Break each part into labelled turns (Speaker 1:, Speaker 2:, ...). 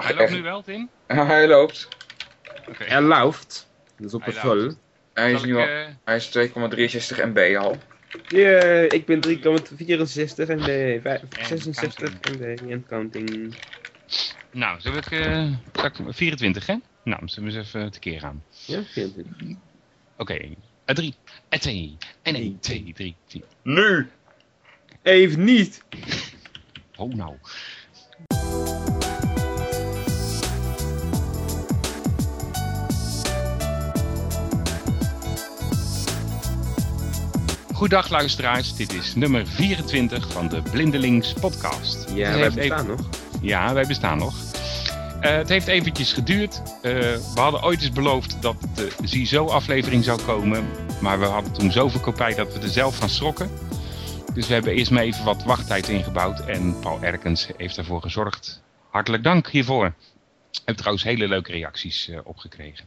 Speaker 1: Ach,
Speaker 2: Hij loopt
Speaker 1: echt?
Speaker 2: nu wel, Tim?
Speaker 1: Ja, hij loopt.
Speaker 2: Oké.
Speaker 3: Er loopt. Dat is op
Speaker 2: Hij
Speaker 3: de vol.
Speaker 1: Hij is, nu
Speaker 2: ik,
Speaker 1: al,
Speaker 2: eh,
Speaker 1: hij is 2,63 MB al.
Speaker 3: Yeah, ik ben 3,64 MB, vijf-
Speaker 2: En
Speaker 3: 66 MB en counting.
Speaker 2: nou, zullen we het... eh, zal ik- 24, hè? Nou, zullen we eens even tekeer gaan.
Speaker 3: Ja, 24.
Speaker 2: Oké. En 3, en 2, en 1, 2, 3, 4.
Speaker 1: Nu!
Speaker 3: Even niet!
Speaker 2: Oh, nou. Goedendag luisteraars, dit is nummer 24 van de Blindelings podcast.
Speaker 3: Ja,
Speaker 2: Het
Speaker 3: wij bestaan
Speaker 2: even-
Speaker 3: nog.
Speaker 2: Ja, wij bestaan nog. Eh, het heeft eventjes geduurd. Eh, we hadden ooit eens beloofd dat de ZISO-aflevering zou komen. Maar we hadden toen zoveel kopij dat we er zelf van schrokken. Dus we hebben eerst maar even wat wachttijd ingebouwd. En Paul Erkens heeft daarvoor gezorgd. Hartelijk dank hiervoor. Ik heb trouwens hele leuke reacties eh, opgekregen.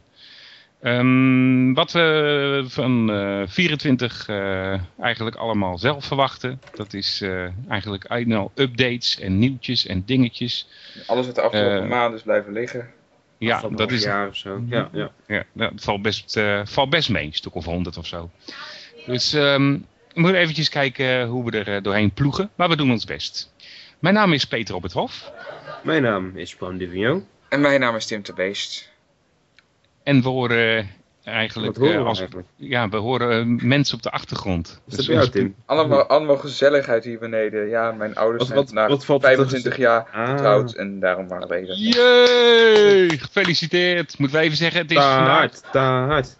Speaker 2: Ehm, wat we van eh, 24 eh, eigenlijk allemaal zelf verwachten. Dat is eh, eigenlijk al updates en nieuwtjes en dingetjes.
Speaker 1: Alles wat de afgelopen
Speaker 2: Eh,
Speaker 1: maanden is blijven liggen.
Speaker 2: Ja, dat is,
Speaker 3: jaar of zo. Ja, ja.
Speaker 2: ja, dat valt best, eh, valt best mee, een stuk of honderd of zo. Dus ehm, we moeten eventjes kijken hoe we er eh, doorheen ploegen, maar we doen ons best. Mijn naam is Peter op het Hof
Speaker 3: Mijn naam is Paul Divigno.
Speaker 1: En mijn naam is Tim de Beest.
Speaker 2: En we horen eigenlijk,
Speaker 3: Wat horen
Speaker 2: eh,
Speaker 3: we
Speaker 2: als,
Speaker 3: eigenlijk?
Speaker 2: ja, we horen eh, mensen op de achtergrond.
Speaker 3: Is dat
Speaker 2: Dus
Speaker 3: bij jou, Tim?
Speaker 1: Allemaal, allemaal gezelligheid hier beneden. Ja, mijn ouders
Speaker 3: Wat-
Speaker 1: zijn
Speaker 3: wat-
Speaker 1: vandaag
Speaker 3: wat valt er
Speaker 1: 25 jaar
Speaker 3: Ah.
Speaker 1: getrouwd en daarom waren we hier.
Speaker 2: Jee, gefeliciteerd. Moeten we even zeggen, het is, vandaag,
Speaker 3: hard,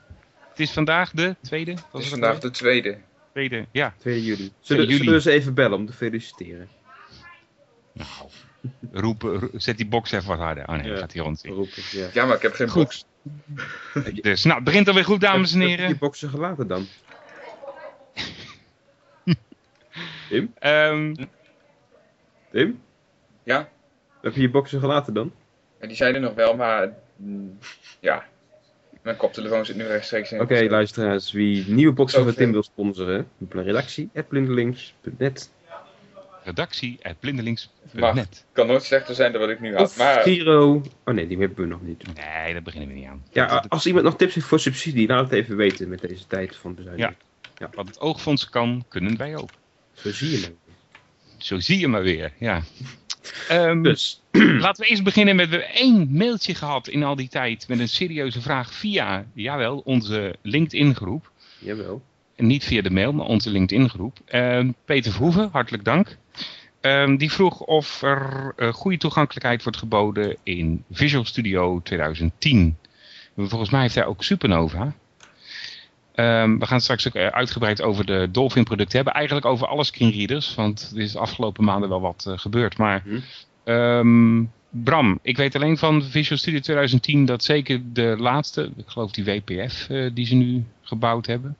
Speaker 2: het is vandaag de tweede?
Speaker 1: Het is
Speaker 2: het
Speaker 1: vandaag de tweede.
Speaker 2: tweede? Ja.
Speaker 3: 2 juli. Zullen,
Speaker 2: juli.
Speaker 3: zullen we ze even bellen om te feliciteren?
Speaker 2: Nou, zet die box even wat harder. Oh nee,
Speaker 3: Ja.
Speaker 2: gaat hier rond.
Speaker 3: Ja.
Speaker 1: Ja, maar ik heb geen
Speaker 2: Goed.
Speaker 1: box.
Speaker 2: Dus, nou, het begint alweer goed, dames en
Speaker 3: Heb- heb je
Speaker 2: heren.
Speaker 3: je boxen gelaten dan? Tim?
Speaker 2: Ehm,
Speaker 3: Tim?
Speaker 1: Ja?
Speaker 3: Heb je je boxen gelaten dan?
Speaker 1: Ja, die zijn er nog wel, maar mm, ja. Mijn koptelefoon zit nu rechtstreeks in.
Speaker 3: Oké, luisteraars, wie nieuwe boxen van. Tim wil sponsoren, blindelings.net
Speaker 2: redactie at blindelings.net.
Speaker 1: Mag. Kan nooit slechter zijn dan wat ik nu had.
Speaker 3: of
Speaker 1: Maar
Speaker 3: Giro. Oh nee, die hebben we nog niet.
Speaker 2: Nee, daar beginnen we niet aan.
Speaker 3: Ja, als iemand nog tips heeft voor subsidie, laat het even weten met deze tijd van bezuiniging.
Speaker 2: Wat het oogfonds kan, kunnen wij ook.
Speaker 3: Zo zie je het.
Speaker 2: Zo zie je maar weer, ja. Ehm,
Speaker 3: Dus,
Speaker 2: Laten we eerst beginnen met we hebben één mailtje gehad in al die tijd met een serieuze vraag via, jawel, onze LinkedIn groep.
Speaker 3: jawel.
Speaker 2: En niet via de mail, maar onze LinkedIn groep. Ehm, Peter Verhoeven, hartelijk dank. Ehm, die vroeg of er eh, goede toegankelijkheid wordt geboden in Visual Studio 2010. Volgens mij heeft hij ook Supernova. Ehm, we gaan straks ook eh, uitgebreid over de Dolphin producten hebben. Eigenlijk over alle screenreaders, want er is de afgelopen maanden wel wat eh, gebeurd. Maar
Speaker 3: Hm.
Speaker 2: ehm, Bram, ik weet alleen van Visual Studio 2010 dat zeker de laatste, ik geloof die WPF die ze nu gebouwd hebben,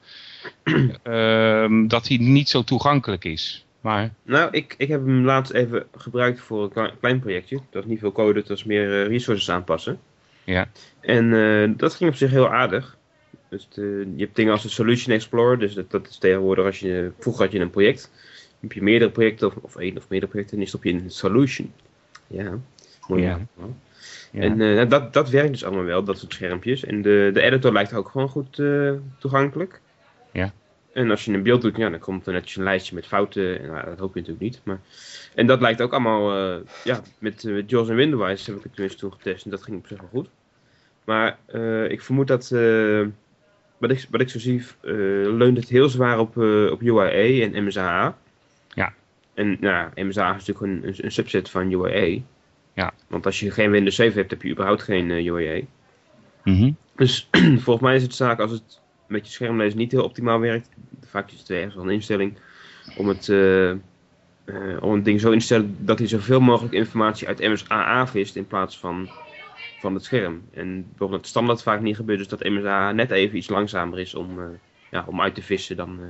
Speaker 2: dat die niet zo toegankelijk is. Maar
Speaker 3: Nou, ik, ik heb hem laatst even gebruikt voor een klein, projectje. Dat was niet veel code, het was meer eh, resources aanpassen.
Speaker 2: Ja.
Speaker 3: En eh, dat ging op zich heel aardig. Dus de- je hebt dingen als de Solution Explorer. Dus dat, dat is tegenwoordig als je... Vroeger had je een project. Dan heb je meerdere projecten, of, of één of meerdere projecten. En die stop je in een Solution. Ja, mooi.
Speaker 2: Ja.
Speaker 3: En eh, dat, dat werkt dus allemaal wel, dat soort schermpjes. En de, de editor lijkt ook gewoon goed toegankelijk.
Speaker 2: Ja.
Speaker 3: En als je een beeld doet, ja, dan komt er netjes een lijstje met fouten. En, nou, dat hoop je natuurlijk niet. Maar... En dat lijkt ook allemaal, eh, ja, met, uh, met JAWS en Windows heb ik het tenminste toen getest. En dat ging op zich wel goed. Maar eh, ik vermoed dat, wat, ik, wat ik zo zie, leunt het heel zwaar op, op UIA en MSAA.
Speaker 2: Ja.
Speaker 3: En nou, MSA is natuurlijk een, een, een subset van UIA.
Speaker 2: Ja.
Speaker 3: Want als je geen Windows 7 hebt, heb je überhaupt geen UIA.
Speaker 2: Mhm.
Speaker 3: Dus volgens mij is het zaak als het met je schermlezer niet heel optimaal werkt. Vaak is het ergens wel een instelling om het, uh, uh, om het ding zo in te stellen dat hij zoveel mogelijk informatie uit MSAA vist in plaats van, van het scherm. En bijvoorbeeld het standaard vaak niet gebeurt, dus dat MSAA net even iets langzamer is om, uh, ja, om uit te vissen dan,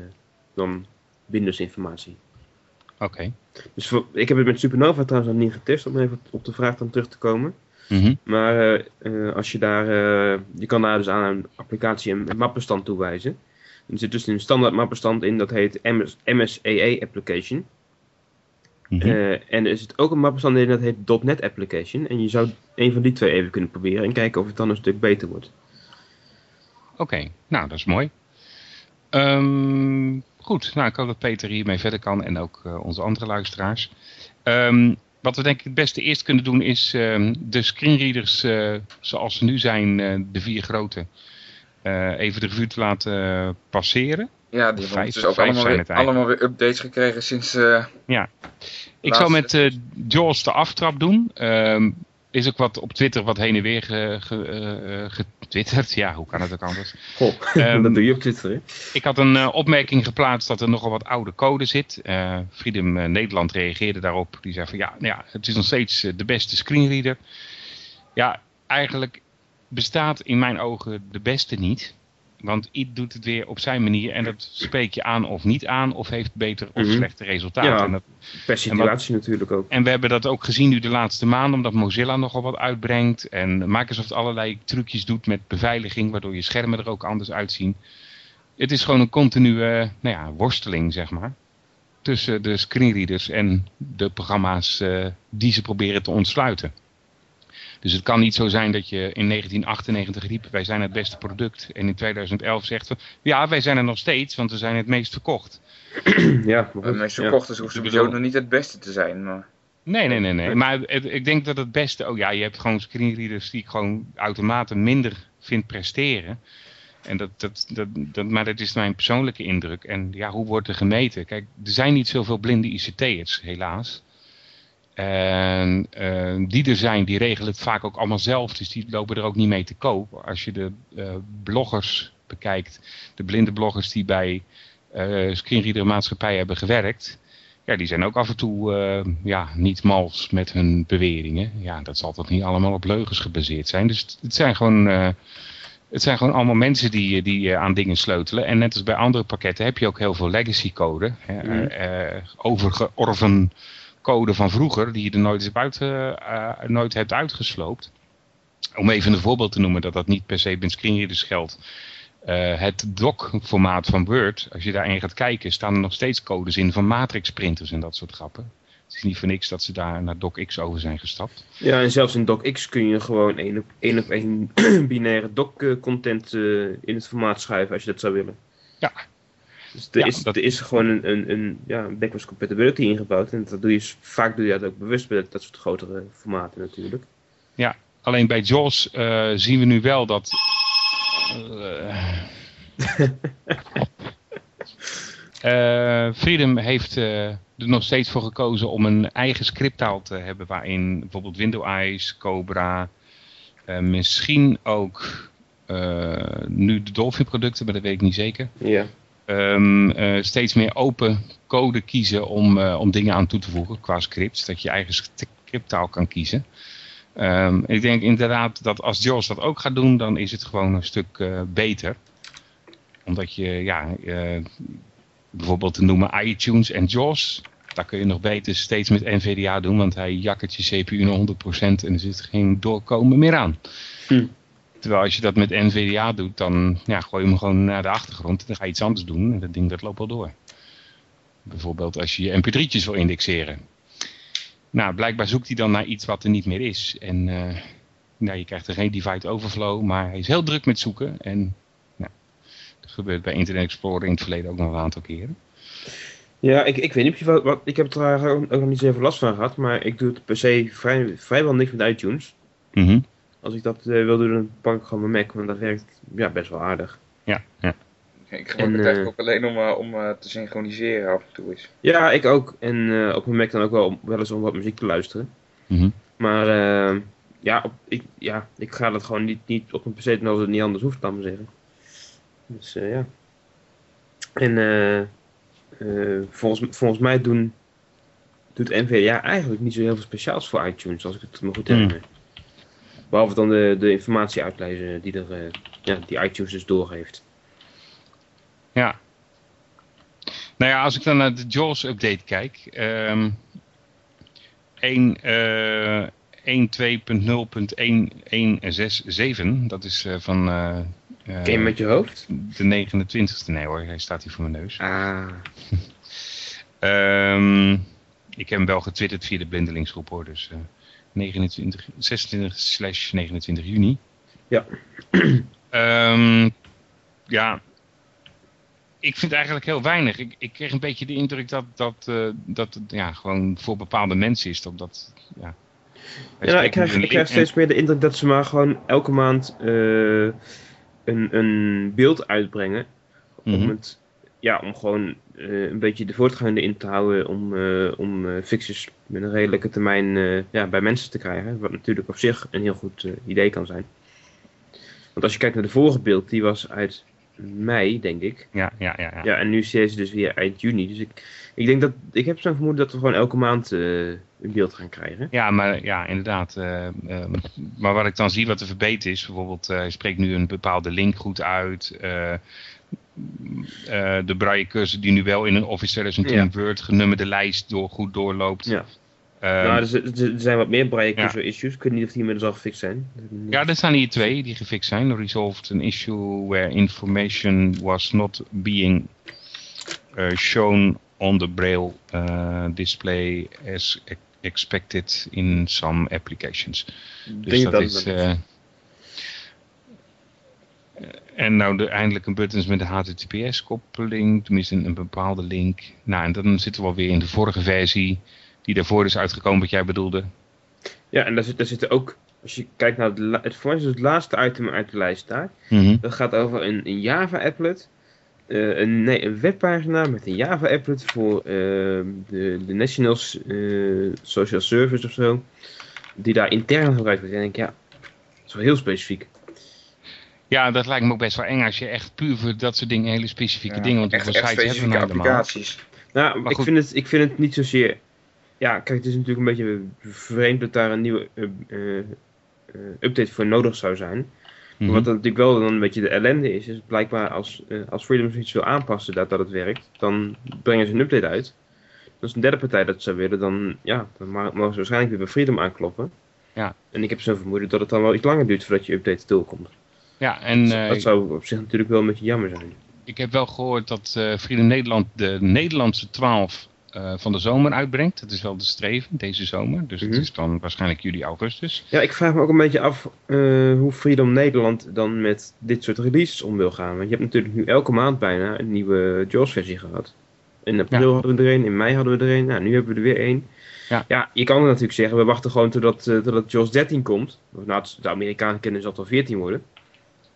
Speaker 3: dan Windows informatie.
Speaker 2: Oké. Okay.
Speaker 3: Dus voor, ik heb het met Supernova trouwens nog niet getest, om even op de vraag dan terug te komen.
Speaker 2: Mm -hmm.
Speaker 3: Maar uh, uh, als je daar, uh, je kan daar dus aan een applicatie een, een mappenstand toewijzen. Er zit dus een standaard mappenstand in, dat heet MS, MSAA application.
Speaker 2: Mhm.
Speaker 3: Eh, en er is ook een mapbestand in dat heet .NET Application. En je zou een van die twee even kunnen proberen en kijken of het dan een stuk beter wordt.
Speaker 2: Oké, nou dat is mooi. Ehm, goed, nou ik hoop dat Peter hiermee verder kan en ook eh, onze andere luisteraars. Ehm, wat we denk ik het beste eerst kunnen doen is ehm, de screenreaders eh, zoals ze nu zijn, eh, de vier grote, eh, even de revue te laten passeren.
Speaker 1: Ja, die hebben
Speaker 2: Vijf-
Speaker 1: dus ook allemaal weer, allemaal weer updates gekregen sinds... eh,
Speaker 2: Ik zou met eh Jaws de aftrap doen. Ehm, is ook wat op Twitter wat heen en weer ge, ge- getwitterd. Ja, hoe kan het ook anders?
Speaker 3: Goh,
Speaker 2: Ehm,
Speaker 3: dat doe je op Twitter, hè?
Speaker 2: Ik had een eh, opmerking geplaatst dat er nogal wat oude code zit. Eh Freedom eh, Nederland reageerde daarop. Die zei van ja, nou ja, het is nog steeds de beste screenreader. Ja, eigenlijk bestaat in mijn ogen de beste niet. Want ieder doet het weer op zijn manier en dat spreek je aan of niet aan of heeft beter of
Speaker 3: Mhm.
Speaker 2: slechte resultaten.
Speaker 3: Ja.
Speaker 2: En, dat,
Speaker 3: Per situatie natuurlijk ook.
Speaker 2: en we hebben dat ook gezien nu de laatste maanden, omdat Mozilla nogal wat uitbrengt en Microsoft allerlei trucjes doet met beveiliging, waardoor je schermen er ook anders uitzien. Het is gewoon een continue nou ja, worsteling, zeg maar, tussen de screenreaders en de programma's eh, die ze proberen te ontsluiten. Dus het kan niet zo zijn dat je in 1998 riep, wij zijn het beste product. En in 2011 zegt van, ja, wij zijn er nog steeds, want we zijn het meest verkocht.
Speaker 3: Ja, goed,
Speaker 1: meeste
Speaker 3: ja.
Speaker 1: verkochten hoeft sowieso nog niet het beste te zijn. Maar...
Speaker 2: Nee, nee, nee, nee. Maar het- ik denk dat het beste... Oh ja, je hebt gewoon screenreaders die ik gewoon automaten minder vind presteren. En dat, dat, dat, dat, maar dat is mijn persoonlijke indruk. En ja, hoe wordt er gemeten? Kijk, er zijn niet zoveel blinde ICT'ers, helaas. En eh, die er zijn, die regelen het vaak ook allemaal zelf. Dus die lopen er ook niet mee te koop. Als je de eh, bloggers bekijkt, de blinde bloggers die bij eh screenreader maatschappij hebben gewerkt. Ja, die zijn ook af en toe ja, niet mals met hun beweringen. Ja, dat zal toch niet allemaal op leugens gebaseerd zijn. Dus het- het zijn gewoon, het zijn gewoon allemaal mensen die, die aan dingen sleutelen. En net als bij andere pakketten heb je ook heel veel legacy code. Hè,
Speaker 3: Mhm.
Speaker 2: overgeorven code van vroeger die je er nooit, hebt uit, eh, eh, nooit hebt uitgesloopt. Om even een voorbeeld te noemen dat dat niet per se bij screenreaders geldt. Eh, het doc-formaat van Word, als je daarin gaat kijken, staan er nog steeds codes in van matrix printers en dat soort grappen. Het is niet voor niks dat ze daar naar DocX over zijn gestapt.
Speaker 3: Ja, en zelfs in DocX kun je gewoon één op één, op één binaire doc-content in het formaat schuiven als je dat zou willen.
Speaker 2: Ja.
Speaker 3: Dus er,
Speaker 2: Ja,
Speaker 3: is,
Speaker 2: dat-
Speaker 3: er is gewoon een, een, een, ja, een backwards compatibility ingebouwd. En dat doe je, vaak doe je dat ook bewust bij dat, soort grotere formaten natuurlijk.
Speaker 2: Alleen bij JAWS eh, zien we nu wel dat... eh, eh, Freedom heeft er nog steeds voor gekozen om een eigen scripttaal te hebben waarin bijvoorbeeld Window Eyes, Cobra, misschien ook nu de Dolphin producten, maar dat weet ik niet zeker.
Speaker 3: Ja.
Speaker 2: Ehm, eh, steeds meer open code kiezen om, eh, om dingen aan toe te voegen qua scripts. Dat je eigen scripttaal kan kiezen. Ehm, ik denk inderdaad dat als JAWS dat ook gaat doen, dan is het gewoon een stuk eh, beter. Omdat je, ja, bijvoorbeeld te noemen iTunes en JAWS, daar kun je nog beter steeds met NVDA doen, want hij jakkert je CPU naar 100% en er zit geen doorkomen meer aan.
Speaker 3: Hm.
Speaker 2: Terwijl als je dat met NVDA doet, dan ja, gooi je hem gewoon naar de achtergrond en dan ga je iets anders doen en dat ding dat loopt wel door. Bijvoorbeeld als je je mp3'tjes wil indexeren. Nou, blijkbaar zoekt hij dan naar iets wat er niet meer is. En eh, nou, je krijgt er geen divide overflow, maar hij is heel druk met zoeken. En nou, dat gebeurt bij Internet Explorer in het verleden ook nog een aantal keren.
Speaker 3: Ja, ik, ik weet niet of je wat, wat- ik heb er ook nog niet zoveel last van gehad, maar ik doe het per se vrij, vrijwel niks met iTunes.
Speaker 2: Mhm.
Speaker 3: Als ik dat eh, wil doen, dan pak ik gewoon mijn Mac, want dat werkt ja, best wel aardig.
Speaker 2: Ja, ja.
Speaker 1: Ik gebruik
Speaker 3: En,
Speaker 1: het eigenlijk
Speaker 3: eh,
Speaker 1: ook alleen om, eh, om eh, te synchroniseren af en toe eens.
Speaker 3: Ja, ik ook. En eh, op mijn Mac dan ook wel, om- wel eens om wat muziek te luisteren.
Speaker 2: Mhm.
Speaker 3: Maar eh, ja, op, ik, ja, ik ga dat gewoon niet, niet op een PC doen als het niet anders hoeft, laat maar zeggen. Dus eh, ja. En eh, eh, volgens, volgens mij doen, doet NVDA eigenlijk niet zo heel veel speciaals voor iTunes, als ik het me goed
Speaker 2: Hmm.
Speaker 3: herinner. Behalve dan de, de informatie uitlezen die, er, eh, ja, die iTunes dus doorgeeft.
Speaker 2: Ja. Nou ja, als ik dan naar de JAWS update kijk. ehm 1, eh 1.2.0.1167, dat is eh, van eh,
Speaker 3: Ken je met je hoofd?
Speaker 2: de 29ste. Nee hoor, hij staat hier voor mijn neus.
Speaker 3: Ah.
Speaker 2: Ehm, ik heb hem wel getwitterd via de blindelingsgroep hoor. Dus 29, 26 slash 29 juni.
Speaker 3: Ja.
Speaker 2: Ehm, ja. Ik vind eigenlijk heel weinig. Ik, ik kreeg een beetje de indruk dat, dat, eh, dat het ja, gewoon voor bepaalde mensen is. Omdat, ja,
Speaker 3: Ja,
Speaker 2: spreken
Speaker 3: ik krijg, ik krijg steeds meer de indruk dat ze maar gewoon elke maand eh, een, een beeld uitbrengen.
Speaker 2: Mhm.
Speaker 3: Om, het, ja, om gewoon eh, een beetje de voortgang erin te houden. Om, eh, om eh, fixes met een redelijke termijn ja, bij mensen te krijgen. Wat natuurlijk op zich een heel goed idee kan zijn. Want als je kijkt naar de vorige beeld, die was uit mei, denk ik.
Speaker 2: Ja, ja, ja. ja.
Speaker 3: Ja, en nu is deze dus weer eind juni. Dus ik, ik denk dat, ik heb zo'n vermoeden dat we gewoon elke maand een beeld gaan krijgen.
Speaker 2: Ja, maar ja, inderdaad. maar wat ik dan zie wat er verbeterd is, bijvoorbeeld, hij spreekt nu een bepaalde link goed uit. Eh, de braille cursus die nu wel in een Office 2010
Speaker 3: Ja.
Speaker 2: Word genummerde lijst door, goed doorloopt.
Speaker 3: Ja. Nou, er, er zijn wat meer braille
Speaker 2: ja.
Speaker 3: issues. Ik weet niet of die inmiddels al gefixt zijn.
Speaker 2: ja, er staan hier twee die gefixt zijn. Resolved an issue where information was not being eh, shown on the braille eh, display as e- expected in some applications. Dus dat,
Speaker 3: dat
Speaker 2: is. En nou de, eindelijk een buttons met de HTTPS-koppeling, tenminste een, een bepaalde link. Nou, en dan zitten we alweer in de vorige versie, die daarvoor is uitgekomen, wat jij bedoelde.
Speaker 3: Ja, en daar, zit, daar zitten ook, als je kijkt naar het, het, voor mij is het laatste item uit de lijst daar.
Speaker 2: Mhm.
Speaker 3: Dat gaat over een, een Java-applet. Eh, een, nee, een webpagina met een Java-applet voor eh, de, de National eh, Social Service of zo. Die daar intern gebruikt wordt. En ik denk, ja, dat is wel heel specifiek.
Speaker 2: Ja, dat lijkt me ook best wel eng als je echt puur voor dat soort dingen, hele specifieke
Speaker 1: Ja,
Speaker 2: dingen, want
Speaker 1: echt, echt specifieke applicaties.
Speaker 3: Nou,
Speaker 2: Maar
Speaker 3: ik
Speaker 2: goed.
Speaker 3: vind, het, ik vind het niet zozeer... Ja, kijk, het is natuurlijk een beetje vreemd dat daar een nieuwe uh, uh, uh, update voor nodig zou zijn.
Speaker 2: Mhm.
Speaker 3: Maar wat dan natuurlijk wel dan een beetje de ellende is, is blijkbaar als, uh, als Freedom iets wil aanpassen dat, dat het werkt, dan brengen ze een update uit. Als een derde partij dat zou willen, dan, ja, dan mogen ze waarschijnlijk weer bij Freedom aankloppen.
Speaker 2: Ja.
Speaker 3: En ik heb zo'n vermoeden dat het dan wel iets langer duurt voordat je update doorkomt.
Speaker 2: Ja, en eh,
Speaker 3: dat zou op zich natuurlijk wel een beetje jammer zijn.
Speaker 2: ik heb wel gehoord dat Freedom Nederland de Nederlandse 12 eh, van de zomer uitbrengt. Dat is wel de streven, deze zomer. Dus
Speaker 3: Mhm.
Speaker 2: het is dan waarschijnlijk juli, augustus.
Speaker 3: Ja, ik vraag me ook een beetje af hoe Freedom Nederland dan met dit soort releases om wil gaan. Want je hebt natuurlijk nu elke maand bijna een nieuwe JAWS-versie gehad. In april
Speaker 2: Ja.
Speaker 3: hadden we er een, in mei hadden we er een, nou, nu hebben we er weer één.
Speaker 2: Ja.
Speaker 3: ja, je kan natuurlijk zeggen, we wachten gewoon totdat, uh, totdat JAWS 13 komt. Of, nou, de Amerikanen kennen zal het wel 14 worden.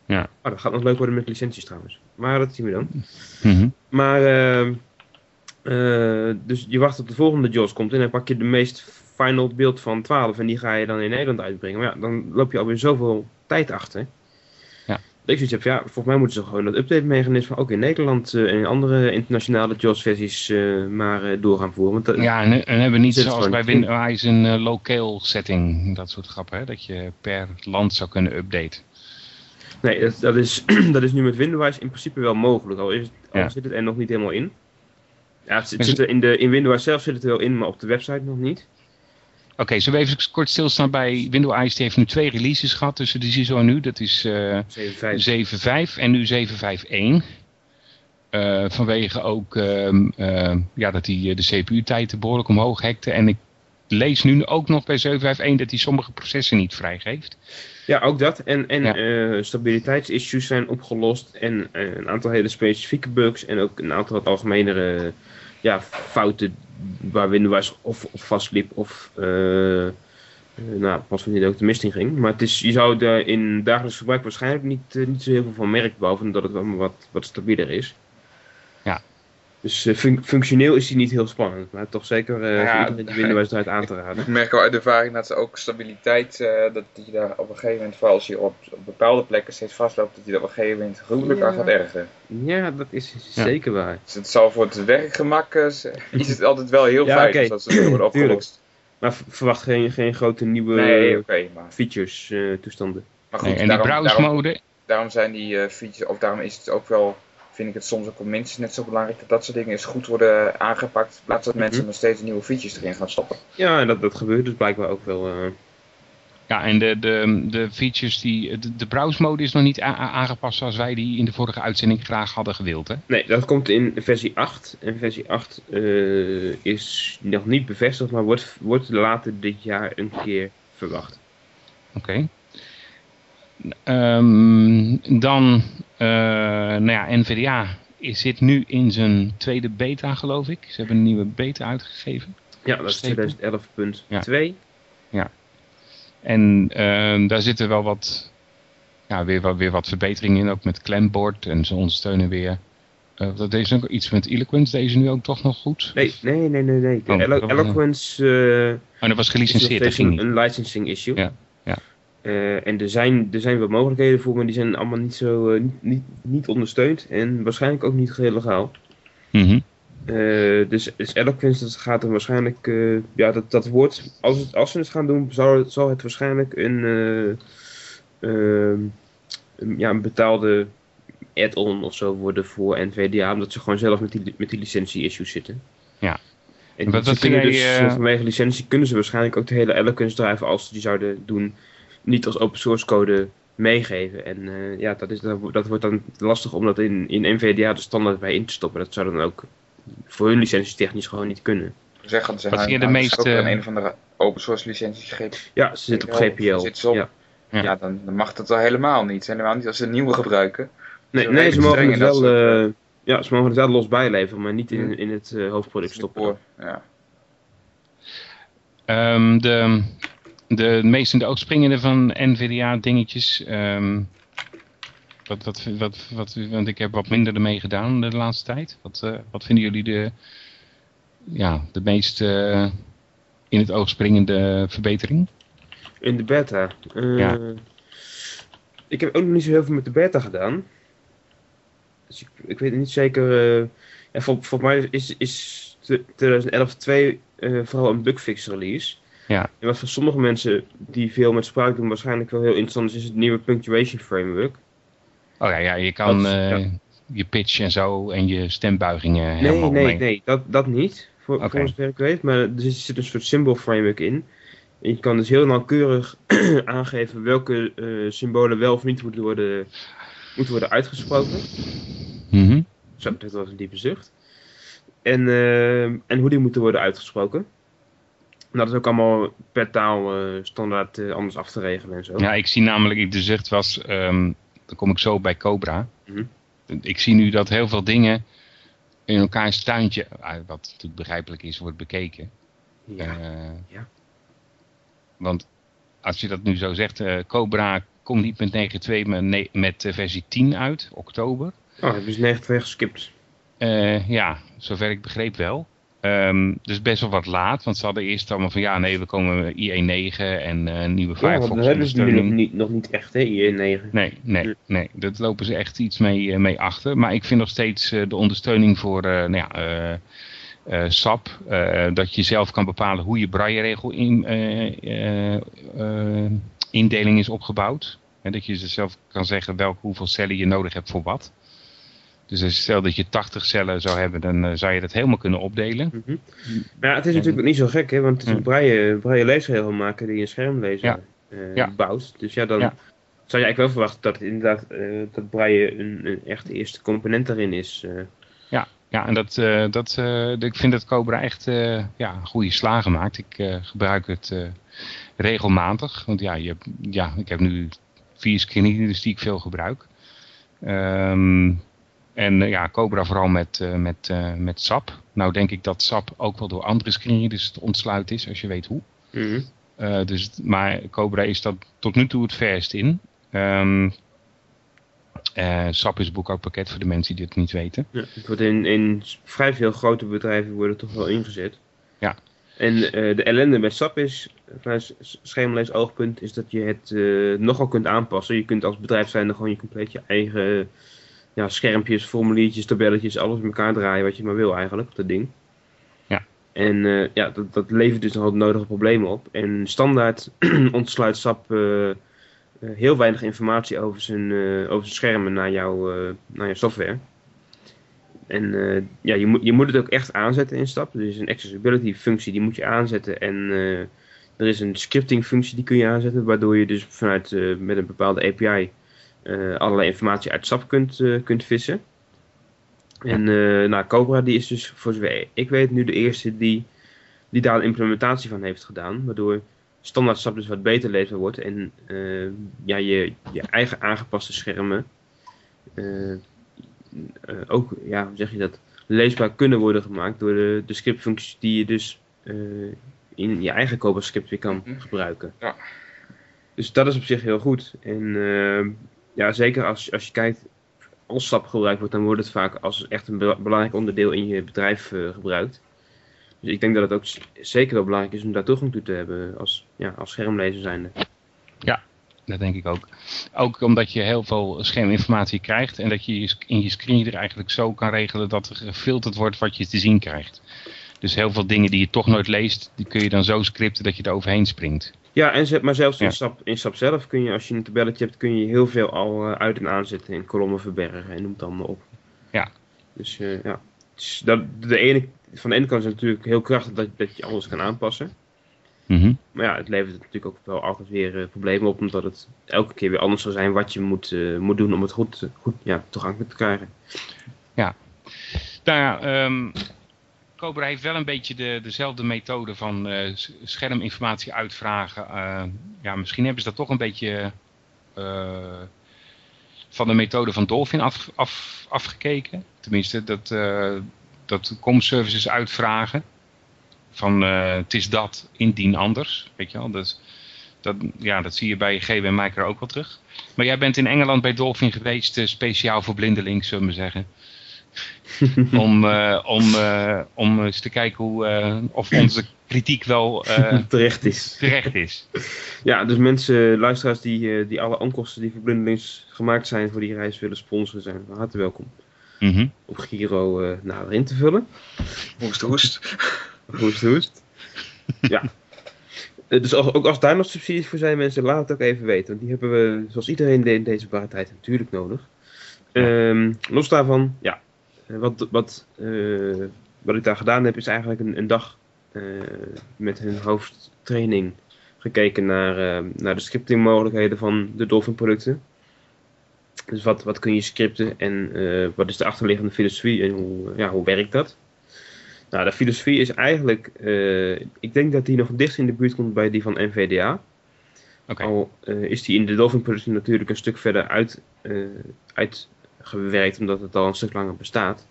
Speaker 2: Ja.
Speaker 3: Oh, dat gaat nog leuk worden met licenties trouwens. Maar dat zien we dan.
Speaker 2: Mhm.
Speaker 3: Maar, ehm, eh, dus je wacht tot de volgende JAWS komt en dan pak je de meest final beeld van 12 en die ga je dan in Nederland uitbrengen. Maar ja, dan loop je alweer zoveel tijd achter.
Speaker 2: Ja.
Speaker 3: Dat ik zoiets heb, ja, volgens mij moeten ze gewoon dat update mechanisme ook in Nederland eh, en in andere internationale JAWS versies eh, maar door gaan voeren. Want dat-
Speaker 2: Ja, en, en hebben we niet zoals bij
Speaker 3: in.
Speaker 2: Windows een eh, local setting, dat soort grappen, hè? dat je per land zou kunnen updaten.
Speaker 3: Nee, dat, dat, is, dat is nu met Windows in principe wel mogelijk, al, is het, al
Speaker 2: Ja.
Speaker 3: zit het er nog niet helemaal in. Ja, het zit, er in, de, in Windows zelf zit het er wel in, maar op de website nog niet.
Speaker 2: Oké, zullen we even kort stilstaan bij Windows? Die heeft nu twee releases gehad tussen de CISO en nu. Dat is eh
Speaker 3: 7.5.
Speaker 2: 7.5 en nu 7.5.1. Eh, vanwege ook ehm, ehm, ja, dat hij de CPU-tijd behoorlijk omhoog hekte. En ik lees nu ook nog bij 7.5.1 dat hij sommige processen niet vrijgeeft.
Speaker 3: Ja, ook dat. En, en
Speaker 2: Ja.
Speaker 3: eh, stabiliteitsissues zijn opgelost. En eh, een aantal hele specifieke bugs. En ook een aantal wat algemenere ja, fouten waar Windows of, of vastliep. Of eh, nou, pas wanneer ook de mist in ging. Maar het is, je zou er in dagelijks gebruik waarschijnlijk niet, niet zo heel veel van merken. Behalve dat het wel wat, wat stabieler is. Dus eh, fun- functioneel is die niet heel spannend. Maar toch zeker eh
Speaker 1: Ja,
Speaker 3: voor iedereen die Windows eruit aan te raden.
Speaker 1: Ik merk al uit ervaring dat ze ook stabiliteit, eh, dat die daar op een gegeven moment, vooral als je op, op bepaalde plekken steeds vastloopt, dat die er op een gegeven moment gruwelijk aan gaat ergeren.
Speaker 3: Ja, dat is
Speaker 2: Ja.
Speaker 3: zeker waar.
Speaker 1: Dus het zal voor het werkgemak, is het altijd wel heel
Speaker 3: Ja,
Speaker 1: fijn
Speaker 3: oké.
Speaker 1: als dat ze worden opgelost.
Speaker 3: Maar verwacht geen, geen grote nieuwe
Speaker 1: Nee, oké, maar,
Speaker 3: features eh, toestanden.
Speaker 1: maar goed,
Speaker 2: Nee, en die
Speaker 1: daarom,
Speaker 2: browse
Speaker 1: daarom,
Speaker 2: mode,
Speaker 1: daarom zijn die eh, features, of daarom is het ook wel, vind ik het soms ook minstens net zo belangrijk dat dat soort dingen eens goed worden aangepakt, in plaats dat
Speaker 3: Mhm.
Speaker 1: mensen nog steeds nieuwe features erin gaan stoppen.
Speaker 3: Ja, en dat, dat gebeurt dus blijkbaar ook wel. eh.
Speaker 2: Ja, en de, de, de features, die, de, de browse mode is nog niet aangepast zoals wij die in de vorige uitzending graag hadden gewild, hè?
Speaker 3: Nee, dat komt in versie 8. En versie 8 eh, is nog niet bevestigd, maar wordt, wordt later dit jaar een keer verwacht.
Speaker 2: Oké. Ehm, dan, eh, nou ja, NVDA is- zit nu in zijn tweede beta, geloof ik. Ze hebben een nieuwe beta uitgegeven.
Speaker 3: Ja, dat is
Speaker 2: Strepen.
Speaker 3: 2011.2.
Speaker 2: En ehm, daar zitten wel wat, ja, weer, wat, weer wat verbeteringen in, ook met Clampboard en ze ondersteunen weer. eh, dat deze ook iets met Eloquence, deze nu ook toch nog goed?
Speaker 3: Nee, nee, nee, nee.
Speaker 2: Oh,
Speaker 3: Elo- Eloquence eh,
Speaker 2: Oh, dat was
Speaker 3: is
Speaker 2: gelicenseerd, dat ging
Speaker 3: een licensing issue.
Speaker 2: Ja,
Speaker 3: Eh, en er zijn, er zijn wel mogelijkheden voor, maar die zijn allemaal niet zo eh, niet, niet, ondersteund en waarschijnlijk ook niet geheel legaal.
Speaker 2: Mhm.
Speaker 3: Eh, dus, dus Eloquence, dat gaat er waarschijnlijk, ja, dat, dat wordt, als, het, als ze het gaan doen, zal het, zal het waarschijnlijk een, eh, ehm, een, ja, een betaalde add-on of zo worden voor NVDA, omdat ze gewoon zelf met die, met die licentie-issues zitten.
Speaker 2: Ja.
Speaker 3: En
Speaker 2: Wat-
Speaker 3: dus, vanwege licentie kunnen ze waarschijnlijk ook de hele Eloquence drive, als ze die zouden doen, niet als open source code meegeven. En eh, ja, dat, is, dat, wo- dat wordt dan lastig om dat in, in NVDA de standaard bij in te stoppen. Dat zou dan ook voor hun licenties technisch gewoon niet kunnen.
Speaker 1: Zeggen, ze
Speaker 2: Wat de meest,
Speaker 1: ook
Speaker 2: eh,
Speaker 1: een, of andere open source licentie gegeven.
Speaker 3: Ja, ze zitten op GPL.
Speaker 1: zit ze op.
Speaker 3: Ja.
Speaker 2: Ja.
Speaker 1: Ja, dan, dan mag dat wel helemaal niet. Helemaal niet als ze een nieuwe gebruiken.
Speaker 3: Nee,
Speaker 1: Zo
Speaker 3: nee ze, mogen het wel, eh, ja, ze mogen het wel los bijleveren, maar niet in, in het eh, hoofdproduct stoppen.
Speaker 1: Ja.
Speaker 2: Ehm, de, de meest in de oog springende van NVDA dingetjes. ehm, wat, wat, wat, wat, want ik heb wat minder ermee gedaan de laatste tijd. Wat, eh, wat vinden jullie de, ja, de meest eh, in het oog springende verbetering?
Speaker 3: In de beta. eh,
Speaker 2: Ja.
Speaker 3: Ik heb ook nog niet zo heel veel met de beta gedaan. Dus ik, ik weet niet zeker. ja, voor, voor mij is, is 2011 2 eh, vooral een bugfix release.
Speaker 2: Ja.
Speaker 3: En wat voor sommige mensen die veel met spraak doen waarschijnlijk wel heel interessant is, is het nieuwe punctuation framework.
Speaker 2: Oh ja, ja je kan
Speaker 3: Dat-
Speaker 2: eh,
Speaker 3: ja.
Speaker 2: je pitch en zo en je stembuigingen
Speaker 3: Nee,
Speaker 2: helemaal
Speaker 3: nee,
Speaker 2: mee.
Speaker 3: nee, dat, dat niet. Voor,
Speaker 2: Oké.
Speaker 3: voor weet. Maar er zit, een soort symbol framework in. En je kan dus heel nauwkeurig aangeven welke eh, symbolen wel of niet moeten worden, moeten worden uitgesproken.
Speaker 2: Mhm.
Speaker 3: Zo, dat was een diepe zucht. En, eh, en hoe die moeten worden uitgesproken. En dat is ook allemaal per taal eh, standaard eh, anders af te regelen en zo.
Speaker 2: Ja, ik zie namelijk, de zucht was, ehm, dan kom ik zo bij Cobra.
Speaker 3: Mhm.
Speaker 2: Ik zie nu dat heel veel dingen in elkaars tuintje, ah, wat natuurlijk begrijpelijk is, wordt bekeken.
Speaker 3: Ja.
Speaker 2: Eh,
Speaker 3: ja.
Speaker 2: Want als je dat nu zo zegt, Cobra komt niet met 9.2, maar met versie 10 uit, oktober.
Speaker 3: Oh, hebben ze 92 geskipt.
Speaker 2: Ja, zover ik begreep wel. Ehm, dus best wel wat laat, want ze hadden eerst allemaal van ja, nee, we komen met IE9 en eh, nieuwe
Speaker 3: Ja,
Speaker 2: Firefox
Speaker 3: dat hebben ze nu nog niet, nog niet echt, hè, IE9.
Speaker 2: Nee, nee, nee. Dat lopen ze echt iets mee, eh, mee achter. Maar ik vind nog steeds eh, de ondersteuning voor nou ja, SAP. dat je zelf kan bepalen hoe je braille-regel in, indeling is opgebouwd. En dat je zelf kan zeggen welke, hoeveel cellen je nodig hebt voor wat. Dus als je stel dat je 80 cellen zou hebben, dan eh, zou je dat helemaal kunnen opdelen.
Speaker 3: Mhm. Maar ja, het is natuurlijk niet zo gek, hè, want het is een braille, braille leesregel maken die een schermlezer
Speaker 2: Ja.
Speaker 3: eh,
Speaker 2: Ja.
Speaker 3: bouwt. Dus ja, dan
Speaker 2: Ja.
Speaker 3: zou je eigenlijk wel verwachten dat inderdaad eh, dat braille een, een echt eerste component daarin is. eh.
Speaker 2: Ja, en dat, dat, ik vind dat Cobra echt ja, goede slagen maakt. Ik gebruik het regelmatig. Want ja, je, ja, ik heb nu vier screenreaders die ik veel gebruik. Ehm, en eh, ja, Cobra vooral met, eh, met, eh, met SAP. Nou denk ik dat SAP ook wel door andere screenreaders te ontsluiten is, als je weet hoe.
Speaker 3: Mhm.
Speaker 2: Dus, maar Cobra is dat tot nu toe het verst in. Ehm eh, SAP is boekhoudpakket voor de mensen die dit niet weten.
Speaker 3: Ja, het wordt in, in vrij veel grote bedrijven worden toch wel ingezet.
Speaker 2: Ja.
Speaker 3: En de ellende met SAP is, vanuit s- schermlees oogpunt, is dat je het nogal kunt aanpassen. Je kunt als bedrijf zijn gewoon je compleet je eigen ja, schermpjes, formuliertjes, tabelletjes, alles in elkaar draaien wat je maar wil eigenlijk op dat ding.
Speaker 2: Ja.
Speaker 3: En eh, ja, dat, dat levert dus nogal nodige problemen op. En standaard ontsluit SAP eh, eh, heel weinig informatie over zijn, over zijn schermen naar, jouw eh, naar jouw software. En ja, je moet, je moet het ook echt aanzetten in SAP. Dus een accessibility functie die moet je aanzetten. En er is een scripting functie die kun je aanzetten, waardoor je dus vanuit met een bepaalde API allerlei informatie uit SAP kunt, kunt vissen. En nou, Cobra die is dus, voor zover ik weet, nu de eerste die, die daar een implementatie van heeft gedaan. Waardoor standaard SAP dus wat beter leesbaar wordt. En ja, je, je eigen aangepaste schermen ook, ja, hoe zeg je dat, leesbaar kunnen worden gemaakt door de, de scriptfuncties die je dus in je eigen Cobra script weer kan mhm. gebruiken.
Speaker 1: Ja.
Speaker 3: Dus dat is op zich heel goed. En ja, zeker als, als je kijkt als SAP gebruikt wordt, dan wordt het vaak als echt een belangrijk onderdeel in je bedrijf uh, gebruikt. Dus ik denk dat het ook zeker wel belangrijk is om daar toegang toe te hebben als, ja, als schermlezer zijnde.
Speaker 2: Ja, dat denk ik ook. Ook omdat je heel veel scherminformatie krijgt en dat je in je screen eigenlijk zo kan regelen dat er gefilterd wordt wat je te zien krijgt. Dus heel veel dingen die je toch nooit leest, die kun je dan zo scripten dat je er overheen springt.
Speaker 3: Ja, en, maar zelfs in, SAP, in SAP zelf kun je, als je een tabelletje hebt, kun je heel veel al uh, uit- en aanzetten in kolommen verbergen en noem het allemaal op.
Speaker 2: Ja.
Speaker 3: Dus uh, ja, dus dat, de ene, van de ene kant is het natuurlijk heel krachtig dat, dat je alles kan aanpassen.
Speaker 2: Mm
Speaker 3: Maar ja, het levert natuurlijk ook wel altijd weer uh, problemen op, omdat het elke keer weer anders zal zijn wat je moet, moet doen om het goed, goed ja, toegankelijk te krijgen.
Speaker 2: Ja. Nou ja, um, Cobra heeft wel een beetje de, dezelfde methode van uh, scherminformatie uitvragen. Uh, ja, misschien hebben ze dat toch een beetje uh, van de methode van Dolphin af, af, afgekeken. Tenminste, dat, dat com-services uitvragen. Van het is dat, indien anders. Weet je wel, dus, dat, ja, dat zie je bij GW Micro ook wel terug. Maar jij bent in Engeland bij Dolphin geweest, speciaal voor blindelings, zullen we zeggen. om, uh, om, uh, om eens te kijken hoe, uh, of onze kritiek wel
Speaker 3: terecht is.
Speaker 2: Terecht is.
Speaker 3: Ja, dus mensen, luisteraars die, die alle onkosten die voor blindelings gemaakt zijn voor die reis willen sponsoren zijn van harte welkom.
Speaker 2: Mm -hmm.
Speaker 3: Op Giro nader in te vullen.
Speaker 1: Hoest, hoest.
Speaker 3: hoest, hoest. ja. Dus als, ook als daar nog subsidies voor zijn, mensen, laat het ook even weten. Want die hebben we, zoals iedereen in deze barre tijd, natuurlijk nodig. Um, los daarvan, ja, eh, wat, wat, uh, wat ik daar gedaan heb, is eigenlijk een, een dag uh, met hun hoofdtraining gekeken naar, naar de scriptingmogelijkheden van de Dolphin producten. Dus wat, wat kun je scripten en wat is de achterliggende filosofie en hoe, ja, hoe werkt dat? Nou, de filosofie is eigenlijk, ik denk dat die nog dicht in de buurt komt bij die van NVDA.
Speaker 2: Okay.
Speaker 3: Al is die in de Dolphin producten natuurlijk een stuk verder uit, uit gewerkt omdat het al een stuk langer bestaat.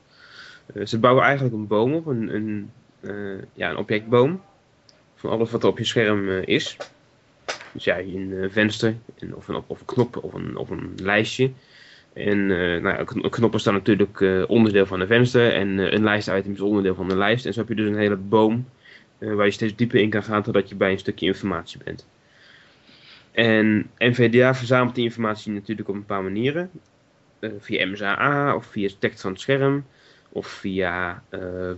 Speaker 3: Uh, ze bouwen eigenlijk een boom op, een, een, uh, ja, een objectboom. Van alles wat er op je scherm uh, is. Dus ja, een venster, en, of, een, of een knop of een, of een lijstje. En nou ja, knoppen staan natuurlijk onderdeel van een venster. En een lijstitem is onderdeel van een lijst. En zo heb je dus een hele boom waar je steeds dieper in kan gaan totdat je bij een stukje informatie bent. En NVDA verzamelt die informatie natuurlijk op een paar manieren. Uh, via MSAA of via tekst van het scherm. Of via uh,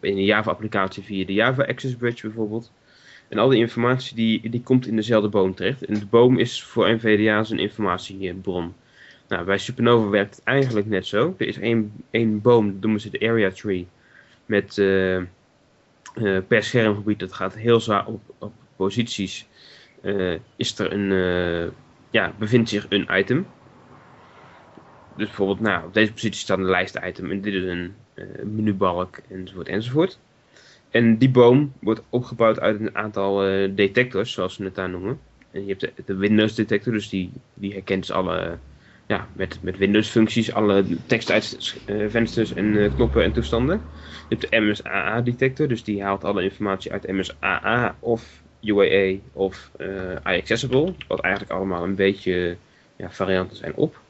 Speaker 3: in een Java-applicatie via de Java Access Bridge bijvoorbeeld. En al die informatie die, die komt in dezelfde boom terecht. En de boom is voor NVDA een informatiebron. Nou, bij Supernova werkt het eigenlijk net zo. Er is één, één boom, dat noemen ze de Area Tree. Met uh, per schermgebied, dat gaat heel zwaar op, op posities. is er een, ja, bevindt zich een item dus bijvoorbeeld, nou, op deze positie staat een lijstitem en dit is een uh, menubalk enzovoort enzovoort. En die boom wordt opgebouwd uit een aantal uh, detectors, zoals we het daar noemen. En je hebt de, Windows detector, dus die, die herkent dus alle, ja, met, met Windows functies, alle tekst en knoppen en toestanden. Je hebt de MSAA detector, dus die haalt alle informatie uit MSAA of UAA of iAccessible. Wat eigenlijk allemaal een beetje ja, varianten zijn op.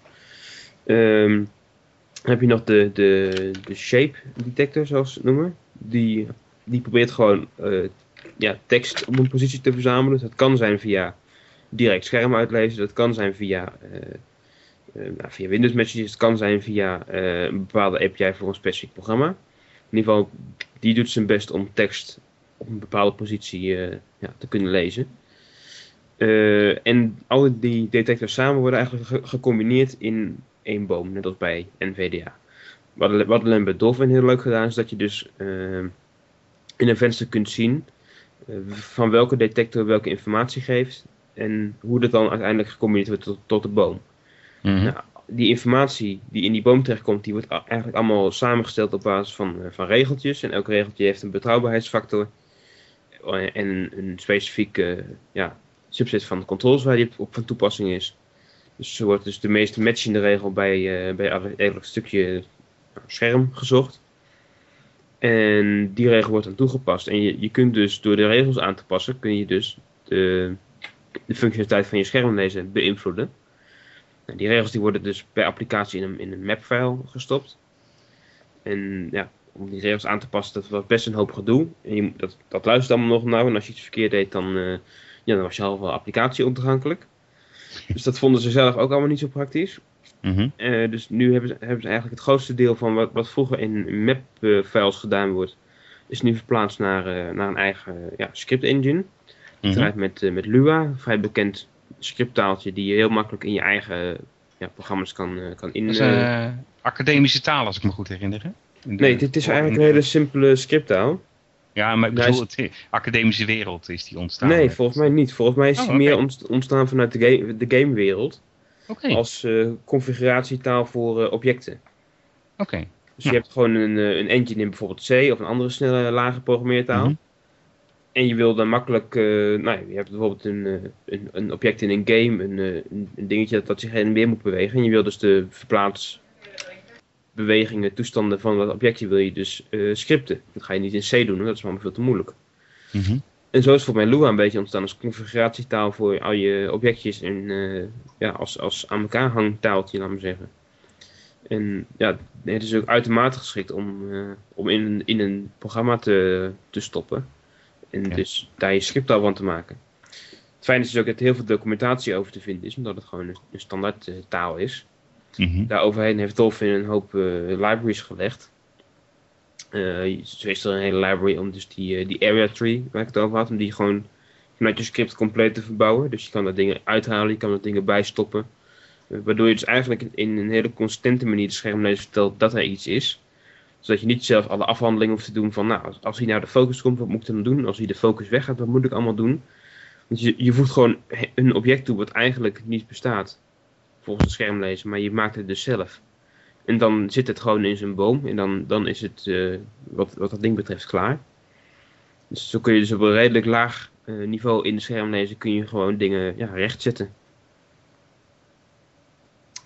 Speaker 3: Um, heb je nog de, de, de shape detector, zoals ze het noemen. Die, die probeert gewoon uh, ja, tekst op een positie te verzamelen. Dus dat kan zijn via direct scherm uitlezen. Dat kan zijn via, uh, uh, nou, via Windows Messages. Het kan zijn via een bepaalde API voor een specifiek programma. In ieder geval, die doet zijn best om tekst op een bepaalde positie ja, te kunnen lezen. en al die detectors samen worden eigenlijk gecombineerd in één boom, net als bij NVDA. Wat, wat alleen bij Dolphin heel leuk gedaan is dat je dus uh, in een venster kunt zien eh, van welke detector welke informatie geeft en hoe dat dan uiteindelijk gecombineerd wordt tot, tot de boom.
Speaker 2: Mhm.
Speaker 3: Nou, die informatie die in die boom terechtkomt, die wordt eigenlijk allemaal samengesteld op basis van, eh, van regeltjes. En elk regeltje heeft een betrouwbaarheidsfactor en een, specifieke ja, subset van controls waar die op van toepassing is. Dus zo wordt dus de meest matchende regel bij, eh, bij elk stukje scherm gezocht. En die regel wordt dan toegepast. En je, je kunt dus door de regels aan te passen, kun je dus de, de functionaliteit van je schermlezer beïnvloeden. Nou, die regels die worden dus per applicatie in een, in een mapfile gestopt. En ja, om die regels aan te passen, dat was best een hoop gedoe. En je, dat, dat luistert allemaal nog naar. En als je iets verkeerd deed, dan, eh, ja, dan was je halve applicatie ontoegankelijk. Dus dat vonden ze zelf ook allemaal niet zo praktisch.
Speaker 2: Mhm.
Speaker 3: Eh, dus nu hebben ze, hebben ze eigenlijk het grootste deel van wat, wat vroeger in map-files gedaan wordt, is nu verplaatst naar, eh, naar een eigen ja, script engine. Het
Speaker 2: Mhm.
Speaker 3: draait met, eh, met Lua, een vrij bekend scripttaaltje die je heel makkelijk in je eigen ja, programma's kan, kan in.
Speaker 2: Dat is academische taal, als ik me goed herinner. hè? In de-
Speaker 3: nee, dit is eigenlijk een hele simpele scripttaal.
Speaker 2: Ja, maar ik bedoel, het, academische wereld is die ontstaan.
Speaker 3: Nee, volgens mij niet. Volgens mij is
Speaker 2: Oh,
Speaker 3: die meer
Speaker 2: oké.
Speaker 3: ontst- ontstaan vanuit de, game, de gamewereld
Speaker 2: Oké,
Speaker 3: als eh, configuratietaal voor eh, objecten.
Speaker 2: oké.
Speaker 3: Dus
Speaker 2: Ja.
Speaker 3: je hebt gewoon een, eh, een engine in bijvoorbeeld C of een andere snelle lage programmeertaal.
Speaker 2: Mhm.
Speaker 3: En je wil dan makkelijk, eh, nou ja, je hebt bijvoorbeeld een, een, een object in een game, een, een, dingetje dat, dat zich heen en weer moet bewegen. En je wil dus de verplaatsbewegingen, toestanden van dat objectje wil je dus eh, scripten. Dat ga je niet in C doen, dat is allemaal veel te moeilijk.
Speaker 2: Mhm.
Speaker 3: En zo is volgens mij Lua een beetje ontstaan als configuratietaal voor al je objectjes en eh, ja, als, als aan elkaar hangtaaltje, laat maar zeggen. En ja, het is ook uitermate geschikt om, eh, om in, een- in een programma te, te stoppen. En
Speaker 2: Ja.
Speaker 3: dus daar je scripttaal van te maken. Het fijne is dus ook dat er heel veel documentatie over te vinden is, omdat het gewoon een, een standaard taal is.
Speaker 2: Mhm.
Speaker 3: Daaroverheen heeft Dolphin een hoop eh, libraries gelegd. Eh, zo is er een hele library om dus die, eh, die area tree waar ik het over had, om die gewoon vanuit je script compleet te verbouwen. Dus je kan daar dingen uithalen, je kan er dingen bijstoppen. Waardoor je dus eigenlijk in- een hele consistente manier de schermlezer vertelt dat er iets is. Zodat je niet zelf alle afhandelingen hoeft te doen van, nou, als, als hij naar de focus komt, wat moet ik dan doen? Als hij de focus weggaat, wat moet ik allemaal doen? Want je, je voegt gewoon een object toe wat eigenlijk niet bestaat volgens de schermlezer, maar je maakt het dus zelf. En dan zit het gewoon in zijn boom en dan, dan is het eh, wat, wat dat ding betreft klaar. Dus zo kun je dus op een redelijk laag eh, niveau in de schermlezer kun je gewoon dingen ja, rechtzetten.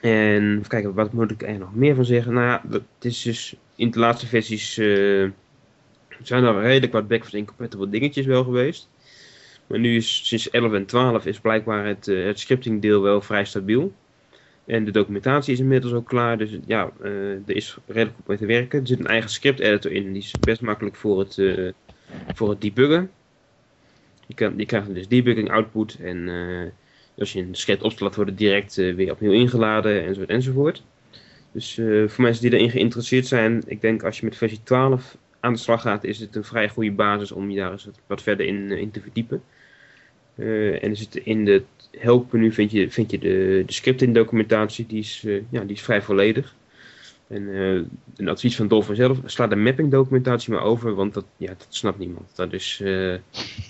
Speaker 3: En even kijken, wat moet ik er nog meer van zeggen? Nou ja, dat is dus in de laatste versies eh, zijn er redelijk wat backwards incompatible dingetjes wel geweest. Maar nu is sinds 11 en 12 is blijkbaar het, eh, het scripting deel wel vrij stabiel. En de documentatie is inmiddels ook klaar, dus ja, eh, er is redelijk goed mee te werken. Er zit een eigen script editor in, die is best makkelijk voor het, eh, voor het debuggen. Je, kan, je krijgt dus debugging output en eh, als je een script opstelt wordt het direct weer opnieuw ingeladen enzovoort enzovoort. Dus voor mensen die erin geïnteresseerd zijn, ik denk als je met versie 12 aan de slag gaat, is het een vrij goede basis om je daar eens wat, verder in, in te verdiepen. En er zit in de helpmenu vind je, vind je de, de scripting documentatie, die is, eh, ja, die is vrij volledig. En eh, een advies van Dolphin zelf, sla de mapping documentatie maar over, want dat, ja, dat snapt niemand. Dat is, eh,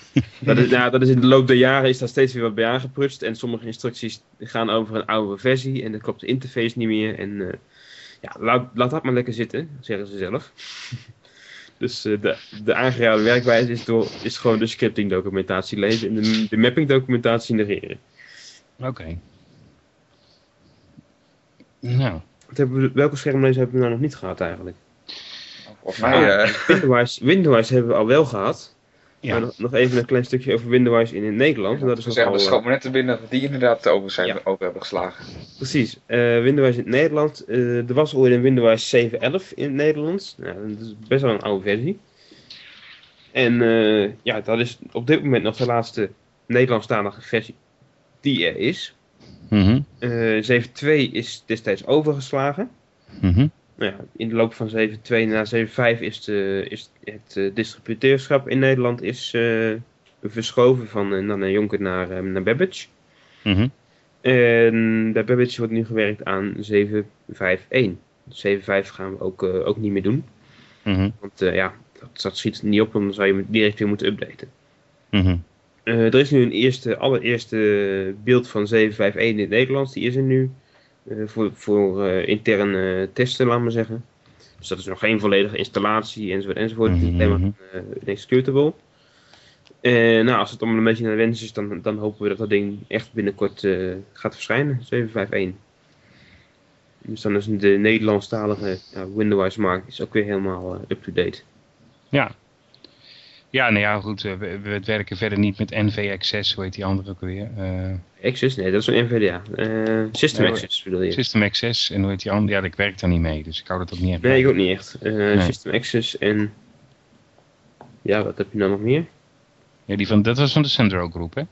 Speaker 3: dat, is, nou, dat is in de loop der jaren is daar steeds weer wat bij aangeprutst. En sommige instructies gaan over een oude versie en dan klopt de interface niet meer. En ja, laat, laat dat maar lekker zitten, zeggen ze zelf. Dus de, de aangeraden werkwijze is, door, is gewoon de scripting documentatie lezen en de, de mapping documentatie negeren.
Speaker 2: Oké. Nou,
Speaker 3: Wat hebben we, welke schermlezer hebben we nou nog niet gehad eigenlijk?
Speaker 1: Volgens mij, eh,
Speaker 3: Windows, Windows hebben we al wel gehad.
Speaker 2: ja.
Speaker 3: Maar nog, nog even een klein stukje over Windows in het Nederland. en dat is
Speaker 1: we zeggen,
Speaker 3: al,
Speaker 1: de
Speaker 3: eh,
Speaker 1: schoot me net te binnen dat we die inderdaad over, zijn,
Speaker 3: Ja.
Speaker 1: over hebben geslagen.
Speaker 3: Precies. Eh, Windows in Nederland. eh, er was ooit een Windows 7.11 in het Nederlands. Nou, dat is best wel een oude versie. En eh, ja, dat is op dit moment nog de laatste Nederlandstalige versie die er is.
Speaker 2: Mhm.
Speaker 3: Eh 7.2 is destijds overgeslagen.
Speaker 2: Mhm.
Speaker 3: Nou ja, in de loop van 7.2 naar 7.5 is, de, is het eh, distributeurschap in Nederland is, eh, verschoven van uh, Nana Jonker naar, naar Babbage.
Speaker 2: Mhm.
Speaker 3: En bij Babbage wordt nu gewerkt aan 7.5.1. 7.5 gaan we ook, ook niet meer doen.
Speaker 2: Mhm.
Speaker 3: Want ja, dat, dat schiet niet op, dan zou je direct weer moeten updaten. Eh, er is nu een eerste, allereerste beeld van 751 in het Nederlands. Die is er nu. eh, voor voor eh, interne testen, laat maar zeggen. Dus dat is nog geen volledige installatie enzovoort enzovoort. Het is alleen maar executable. En nou, als het allemaal een beetje naar de wens is, dan, dan hopen we dat dat ding echt binnenkort gaat verschijnen. 751. Dus dan is de Nederlandstalige Windows-markt is ook weer helemaal up-to-date.
Speaker 2: Ja. Ja, nou ja, goed. eh, We, we werken verder niet met NVXS, hoe heet die andere ook weer? Eh
Speaker 3: Access? Nee, dat is een NVDA. Eh, System
Speaker 2: Nee,
Speaker 3: Access bedoel je?
Speaker 2: System Access en hoe heet die andere? Ja, ik werk daar niet mee, dus ik hou dat ook niet echt
Speaker 3: Nee, ik ook niet echt. Eh, System Access en... Ja, wat heb je nou nog meer?
Speaker 2: Ja, die van, dat was van de Sendro groep, hè?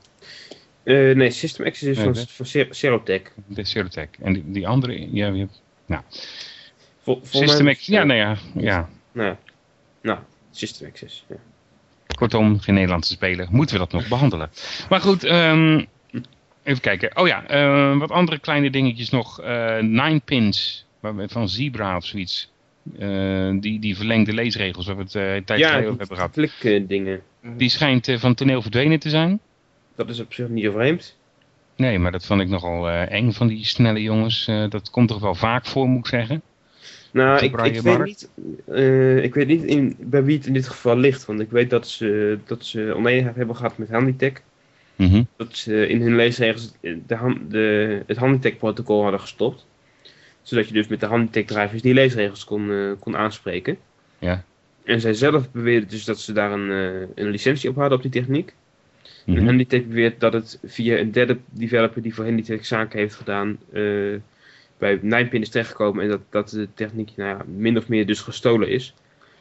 Speaker 3: Eh, nee, System Access is
Speaker 2: Nee,
Speaker 3: van, van Cerotech.
Speaker 2: De Cerotech. En die, die andere, ja, wie-
Speaker 3: Vol, volgens
Speaker 2: System
Speaker 3: mij-
Speaker 2: Access. Ja, nou ja, ja.
Speaker 3: Nou, nou, System Access. Ja.
Speaker 2: Kortom, geen Nederlandse speler. Moeten we dat nog behandelen? Maar goed, ehm, even kijken. Oh ja, eh, wat andere kleine dingetjes nog. Eh nine pins van Zebra of zoiets. Eh, die, die verlengde leesregels waar we het eh, een tijd
Speaker 3: Ja,
Speaker 2: over hebben gehad.
Speaker 3: klik dingen.
Speaker 2: Die schijnt eh, van toneel verdwenen te zijn.
Speaker 3: Dat is op zich niet zo vreemd.
Speaker 2: Nee, maar dat vond ik nogal eh, eng van die snelle jongens. Eh, dat komt toch wel vaak voor, moet ik zeggen.
Speaker 3: Nou, ik, ik weet niet, eh, ik weet niet in, bij wie het in dit geval ligt. Want ik weet dat ze, dat ze oneenigheid hebben gehad met Handitech.
Speaker 2: Mhm.
Speaker 3: Dat ze in hun leesregels de, de, het Handitech-protocol hadden gestopt. Zodat je dus met de Handitech-drivers die leesregels kon, eh, kon aanspreken.
Speaker 2: Ja.
Speaker 3: En zij zelf beweerden dus dat ze daar een, eh, een licentie op hadden op die techniek. En
Speaker 2: Mhm.
Speaker 3: Handitech beweert dat het via een derde developer die voor Handitech zaken heeft gedaan, bij Ninepin is terechtgekomen en dat, dat de techniek nou ja, min of meer dus gestolen is.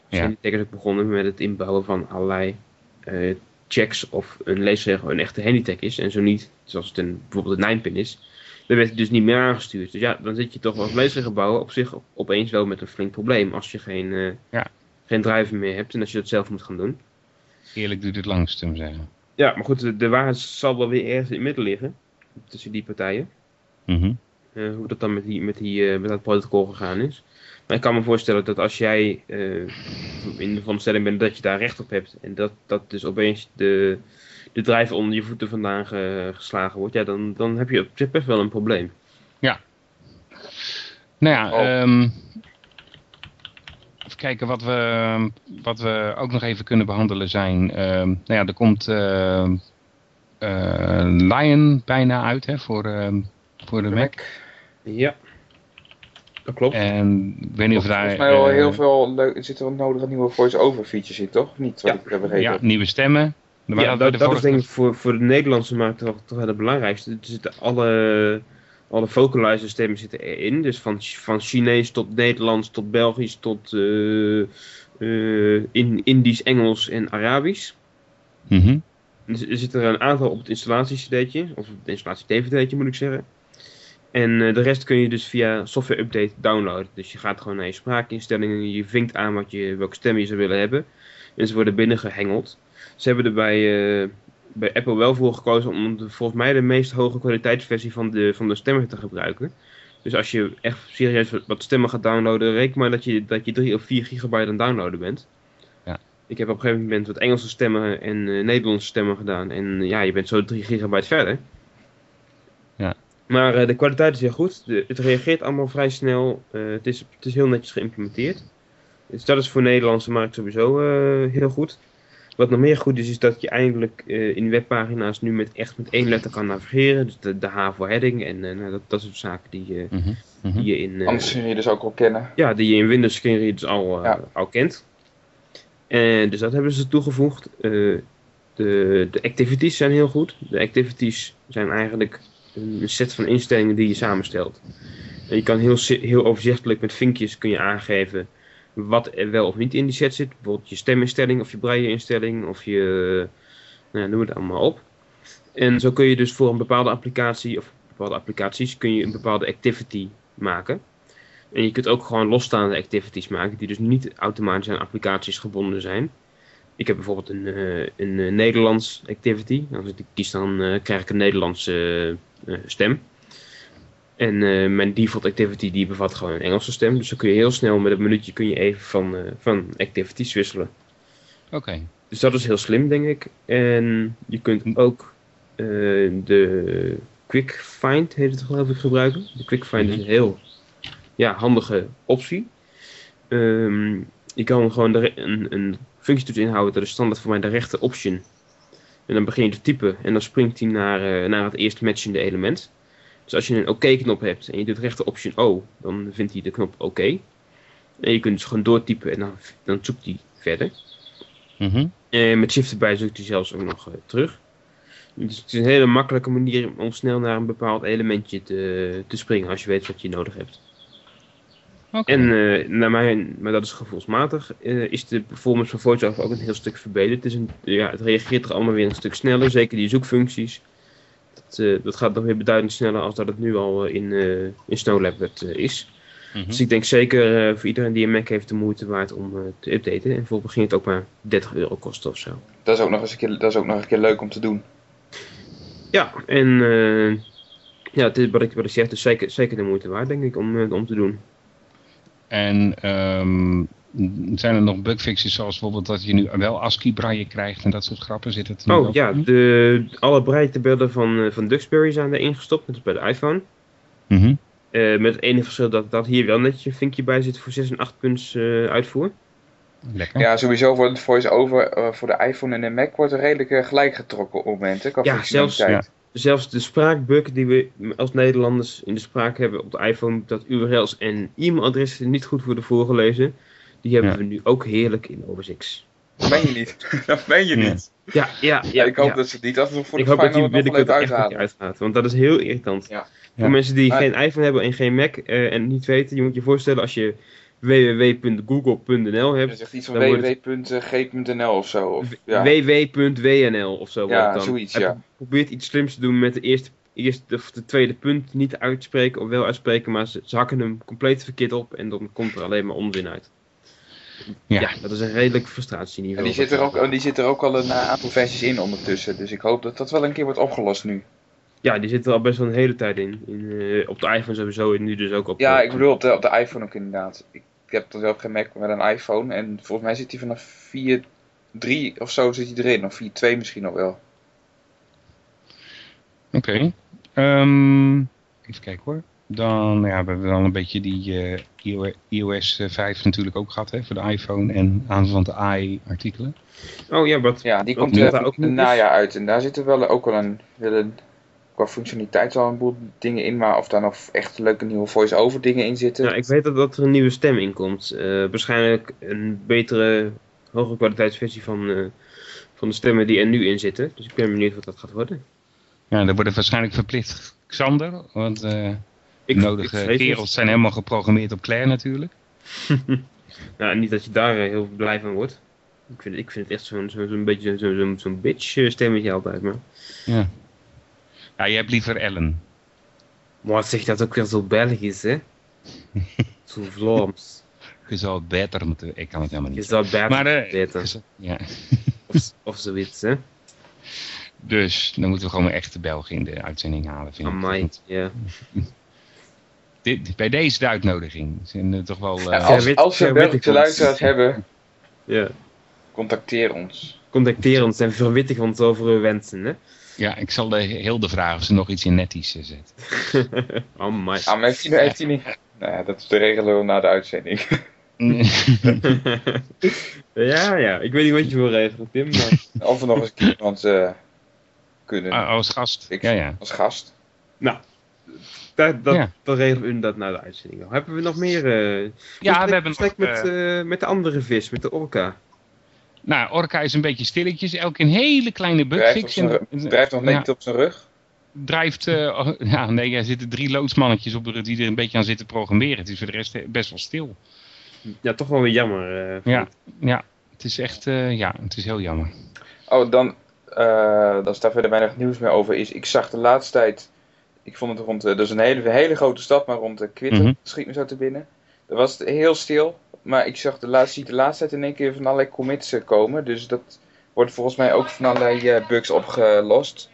Speaker 3: Dus
Speaker 2: Ja.
Speaker 3: Handitech is ook begonnen met het inbouwen van allerlei eh, checks of een leesregel een echte Handitech is en zo niet, zoals het een, bijvoorbeeld een Ninepin is. Dan werd het dus niet meer aangestuurd. Dus ja, dan zit je toch als leesregel bouwen op zich op- opeens wel met een flink probleem als je geen, eh,
Speaker 2: Ja.
Speaker 3: geen driver meer hebt en als je dat zelf moet gaan doen.
Speaker 2: Eerlijk duurt het langst, we zeggen.
Speaker 3: Ja, maar goed, de, de waarheid zal wel weer ergens in het midden liggen. Tussen die partijen.
Speaker 2: Mhm.
Speaker 3: Eh, hoe dat dan met, die, met, die, eh, met dat protocol gegaan is. Maar ik kan me voorstellen dat als jij eh, in de veronderstelling bent dat je daar recht op hebt. En dat, dat dus opeens de, de drijf onder je voeten vandaan ge- geslagen wordt. Ja, dan, dan heb je op zich best wel een probleem.
Speaker 2: Nou ja,
Speaker 1: Oh.
Speaker 2: ehm, even kijken wat we, wat we ook nog even kunnen behandelen zijn. ehm, nou ja, er komt ehm, eh, Lion bijna uit hè, voor, ehm, voor de Mac.
Speaker 3: Ja, dat klopt.
Speaker 2: En ik weet niet of daar...
Speaker 1: Volgens mij wel
Speaker 2: eh,
Speaker 1: heel veel leuk. Er zitten wat nodige nieuwe voice-over features in, toch? Niet wat
Speaker 3: Ja.
Speaker 1: ik heb begrepen.
Speaker 2: Ja, nieuwe stemmen. Maar
Speaker 3: ja,
Speaker 2: dat,
Speaker 3: dat, is denk ik voor, voor de Nederlandse markt toch, toch wel het belangrijkste. Er zitten alle, alle vocalizer stemmen zitten erin. Dus van, van Chinees tot Nederlands tot Belgisch tot eh, eh, in, Indisch, Engels en Arabisch.
Speaker 2: Mhm.
Speaker 3: Dus er zitten er een aantal op het installatie-cd'tje, of op het installatie-dvd'tje moet ik zeggen. En eh, de rest kun je dus via software update downloaden. Dus je gaat gewoon naar je spraakinstellingen, je vinkt aan wat je, welke stem je zou willen hebben. En ze worden binnengehengeld. Ze hebben er bij, eh, bij Apple wel voor gekozen om de, volgens mij de meest hoge kwaliteitsversie van de, van de stemmen te gebruiken. Dus als je echt serieus wat- stemmen gaat downloaden, reken maar dat je, dat je 3 of 4 gigabyte aan het downloaden bent.
Speaker 2: Ja.
Speaker 3: Ik heb op een gegeven moment wat Engelse stemmen en eh, Nederlandse stemmen gedaan. En ja, je bent zo 3 gigabyte verder.
Speaker 2: Ja.
Speaker 3: Maar eh, de kwaliteit is heel goed. De, het reageert allemaal vrij snel. Eh, het, is, het is heel netjes geïmplementeerd. Dus dat is voor de Nederlandse markt sowieso eh, heel goed. Wat nog meer goed is, is dat je eindelijk eh, in webpagina's nu met, echt met één letter kan navigeren. Dus de, de H voor heading en nou, dat, dat soort zaken die, je
Speaker 2: Mhm. Mhm.
Speaker 3: die je in... eh,
Speaker 1: Anders kun je dus ook wel kennen.
Speaker 3: ja, die je in Windows screenreaders al, eh,
Speaker 1: Ja.
Speaker 3: al kent. En dus dat hebben ze toegevoegd. Eh, de, de activities zijn heel goed. De activities zijn eigenlijk een set van instellingen die je samenstelt. En je kan heel, heel overzichtelijk met vinkjes kun je aangeven wat er wel of niet in die set zit. Bijvoorbeeld je steminstelling of je braille-instelling of je... Nou, noem het allemaal op. En zo kun je dus voor een bepaalde applicatie of bepaalde applicaties kun je een bepaalde activity maken. En je kunt ook gewoon losstaande activities maken, die dus niet automatisch aan applicaties gebonden zijn. Ik heb bijvoorbeeld een, eh, een eh, Nederlands activity. Als ik die kies, dan eh, krijg ik een Nederlandse stem. En mijn default activity die bevat gewoon een Engelse stem. Dus dan kun je heel snel met een minuutje kun je even van, van activities wisselen.
Speaker 2: Oké.
Speaker 3: dus dat is heel slim, denk ik. En je kunt ook de Quick Find, heet het geloof ik, gebruiken. De Quick Find is
Speaker 2: Mhm.
Speaker 3: een heel ja, handige optie. Ehm, je kan gewoon re- een, een functietoets inhouden, dat is standaard voor mij de rechte option. En dan begin je te typen en dan springt hij naar, eh, naar het eerst matchende element. Dus als je een oké-knop hebt en je doet rechter option O, dan vindt hij de knop oké. En je kunt dus gewoon doortypen en dan, dan zoekt hij verder.
Speaker 2: Mhm.
Speaker 3: En met shift erbij zoekt hij zelfs ook nog eh, terug. Dus het is een hele makkelijke manier om snel naar een bepaald elementje te, te springen als je weet wat je nodig hebt. En eh, naar mijn, maar dat is gevoelsmatig, eh, is de performance van VoiceOver ook een heel stuk verbeterd. Het, is een, ja, het reageert er allemaal weer een stuk sneller, zeker die zoekfuncties. Dat, eh, dat gaat nog weer beduidend sneller als dat het nu al in, eh in Snowlab eh, is.
Speaker 2: Mhm.
Speaker 3: Dus ik denk zeker eh, voor iedereen die een Mac heeft de moeite waard om te updaten. En voorlopig ging het ook maar 30 euro kosten of zo.
Speaker 1: Dat is ook nog eens een keer, dat is ook nog een keer leuk om te doen.
Speaker 3: Ja, en eh, ja, het is, wat, ik, wat ik zeg, dus zeker, zeker de moeite waard denk ik om, om te doen.
Speaker 2: En ehm, zijn er nog bugfixes zoals bijvoorbeeld dat je nu wel ASCII braille krijgt en dat soort grappen? Zit het er
Speaker 3: Oh ja,
Speaker 2: in?
Speaker 3: de, alle breitabellen van, eh, van Duxbury zijn erin gestopt, net als bij de iPhone.
Speaker 2: Mhm.
Speaker 3: Eh, met het enige verschil dat, dat hier wel netjes een vinkje bij zit voor 6 en 8 punts eh, uitvoer.
Speaker 2: Lekker.
Speaker 1: Ja, sowieso wordt het voice-over voor de iPhone en de Mac wordt er redelijk gelijk getrokken op momenten. Qua
Speaker 3: Ja,
Speaker 1: functionaliteit.
Speaker 3: Zelfs de spraakbug die we als Nederlanders in de spraak hebben op de iPhone, dat URL's en e-mailadressen niet goed worden voorgelezen, die hebben
Speaker 2: Ja.
Speaker 3: we nu ook heerlijk in OS
Speaker 1: Dat meen je niet. dat meen je niet.
Speaker 3: Ja, ja,
Speaker 1: Ja,
Speaker 3: ja.
Speaker 1: ik hoop
Speaker 3: ja.
Speaker 1: dat ze niet altijd nog voor
Speaker 3: ik
Speaker 1: de
Speaker 3: hoop dat die binnenkort
Speaker 1: uithalen.
Speaker 3: uitgaat, want dat is heel irritant.
Speaker 1: Ja.
Speaker 3: Voor
Speaker 2: Ja.
Speaker 3: mensen die geen iPhone hebben en geen Mac eh, en het niet weten, je moet je voorstellen als je www.google.nl
Speaker 1: Je
Speaker 3: hebt,
Speaker 1: zegt iets van
Speaker 3: Dan wordt
Speaker 1: www.g.nl of zo. Of, ja.
Speaker 3: www.wnl of zo.
Speaker 1: Ja,
Speaker 3: dan.
Speaker 1: zoiets, ja.
Speaker 3: pro- probeert iets slims te doen met de eerste, eerste of de tweede punt niet uit te spreken of wel uitspreken, maar ze, ze hakken hem compleet verkeerd op en dan komt er alleen maar onzin uit.
Speaker 2: Ja.
Speaker 3: Ja, dat is een redelijk frustratieniveau.
Speaker 1: En die zit, er ook, en die zit er ook al een eh, aantal versies in ondertussen. Dus ik hoop dat dat wel een keer wordt opgelost nu.
Speaker 3: Ja, die zit er al best wel een hele tijd in. in eh, op de iPhone sowieso en nu dus ook op
Speaker 1: Ja,
Speaker 3: de-
Speaker 1: ik bedoel op de, op de iPhone ook inderdaad. Ik, ik heb dan zelf geen Mac met een iPhone. En volgens mij zit hij vanaf 4.3 of zo zit hij erin. Of 4.2 misschien nog wel.
Speaker 2: Oké. Ehm, even kijken hoor. Dan ja, we hebben wel een beetje die eh, iO- iOS eh, 5 natuurlijk ook gehad hè, voor de iPhone en aanvallende AI-artikelen.
Speaker 3: Oh ja, wat?
Speaker 1: Ja, die komt er
Speaker 3: ook nog is?
Speaker 1: najaar uit. En daar zitten wel ook wel een, wel een qua functionaliteit wel een boel dingen in. Maar of daar nog echt leuke nieuwe voice-over dingen in zitten.
Speaker 3: Ja, ik weet dat, dat er een nieuwe stem in komt. Eh, waarschijnlijk een betere, hogere kwaliteitsversie van, eh, van de stemmen die er nu in zitten. Dus ik ben benieuwd wat dat gaat worden.
Speaker 2: Ja, dan wordt waarschijnlijk verplicht Xander, want eh
Speaker 3: Ik,
Speaker 2: de nodige
Speaker 3: ik het.
Speaker 2: kerels zijn helemaal geprogrammeerd op Claire natuurlijk.
Speaker 3: Nou, niet dat je daar heel blij van wordt. Ik vind, ik vind het echt zo'n zo'n beetje zo'n zo'n bitch stemmetje altijd. Maar
Speaker 2: Ja. Ja, je hebt liever Ellen.
Speaker 3: wat zeg je dat ook weer zo Belgisch, hè? zo Vlaams.
Speaker 2: Je zou het beter moeten, ik kan het helemaal
Speaker 3: Je
Speaker 2: niet.
Speaker 3: zou beter
Speaker 2: Maar eh, je zou- ja.
Speaker 3: Of, of zoiets, hè?
Speaker 2: Dus dan moeten we gewoon een echte Belg in de uitzending halen, vind ik.
Speaker 3: Amai,
Speaker 2: Want
Speaker 3: ja.
Speaker 2: dit, bij deze de uitnodiging zijn er toch wel... eh,
Speaker 1: Ja, als,
Speaker 3: weet-
Speaker 1: als we
Speaker 3: ik
Speaker 1: Belgische luisteraars hebben,
Speaker 3: ja.
Speaker 1: contacteer ons.
Speaker 3: Contacteer ons en verwittig ons over uw wensen, hè?
Speaker 2: Ja, ik zal de Hilde vragen of ze nog iets in netties eh, zet.
Speaker 3: Amai.
Speaker 1: Ah, maar heeft hij, heeft hij niet... Nou ja, dat regelen we na de uitzending.
Speaker 3: ja, ja. Ik weet niet wat je wil regelen, Tim, maar...
Speaker 1: Of we nog eens iemand eh, kunnen
Speaker 2: Ah, als gast.
Speaker 1: Ik-
Speaker 2: Ja, ja.
Speaker 1: als gast.
Speaker 3: Nou, dat, dat,
Speaker 2: Ja.
Speaker 3: dan regelen we inderdaad na de uitzending. Hebben we nog meer... eh
Speaker 2: Ja, we hebben nog...
Speaker 3: met,
Speaker 2: eh,
Speaker 3: met de andere vis, met de orka.
Speaker 2: Nou, Orca is een beetje stilletjes. Elke een hele kleine bugfix.
Speaker 1: drijft nog
Speaker 2: ja,
Speaker 1: niet op zijn rug.
Speaker 2: drijft... eh, oh, ja, nee, er zitten drie loodsmannetjes op de rug die er een beetje aan zitten programmeren. Het is voor de rest eh, best wel stil.
Speaker 3: Ja, toch wel weer jammer. eh,
Speaker 2: Ja, ja. Het is echt... eh, ja, het is heel jammer.
Speaker 1: Oh, dan, eh dan staat verder weinig nieuws meer over. Is, ik zag de laatste tijd, ik vond het rond, eh, dat is een hele, hele grote stad, maar rond de Twitter
Speaker 2: Mhm.
Speaker 1: schiet me zo te binnen. Daar was het heel stil, maar ik zag de laatste, zie de laatste tijd in één keer van allerlei commits eh, komen. Dus dat wordt volgens mij ook van allerlei eh, bugs opgelost.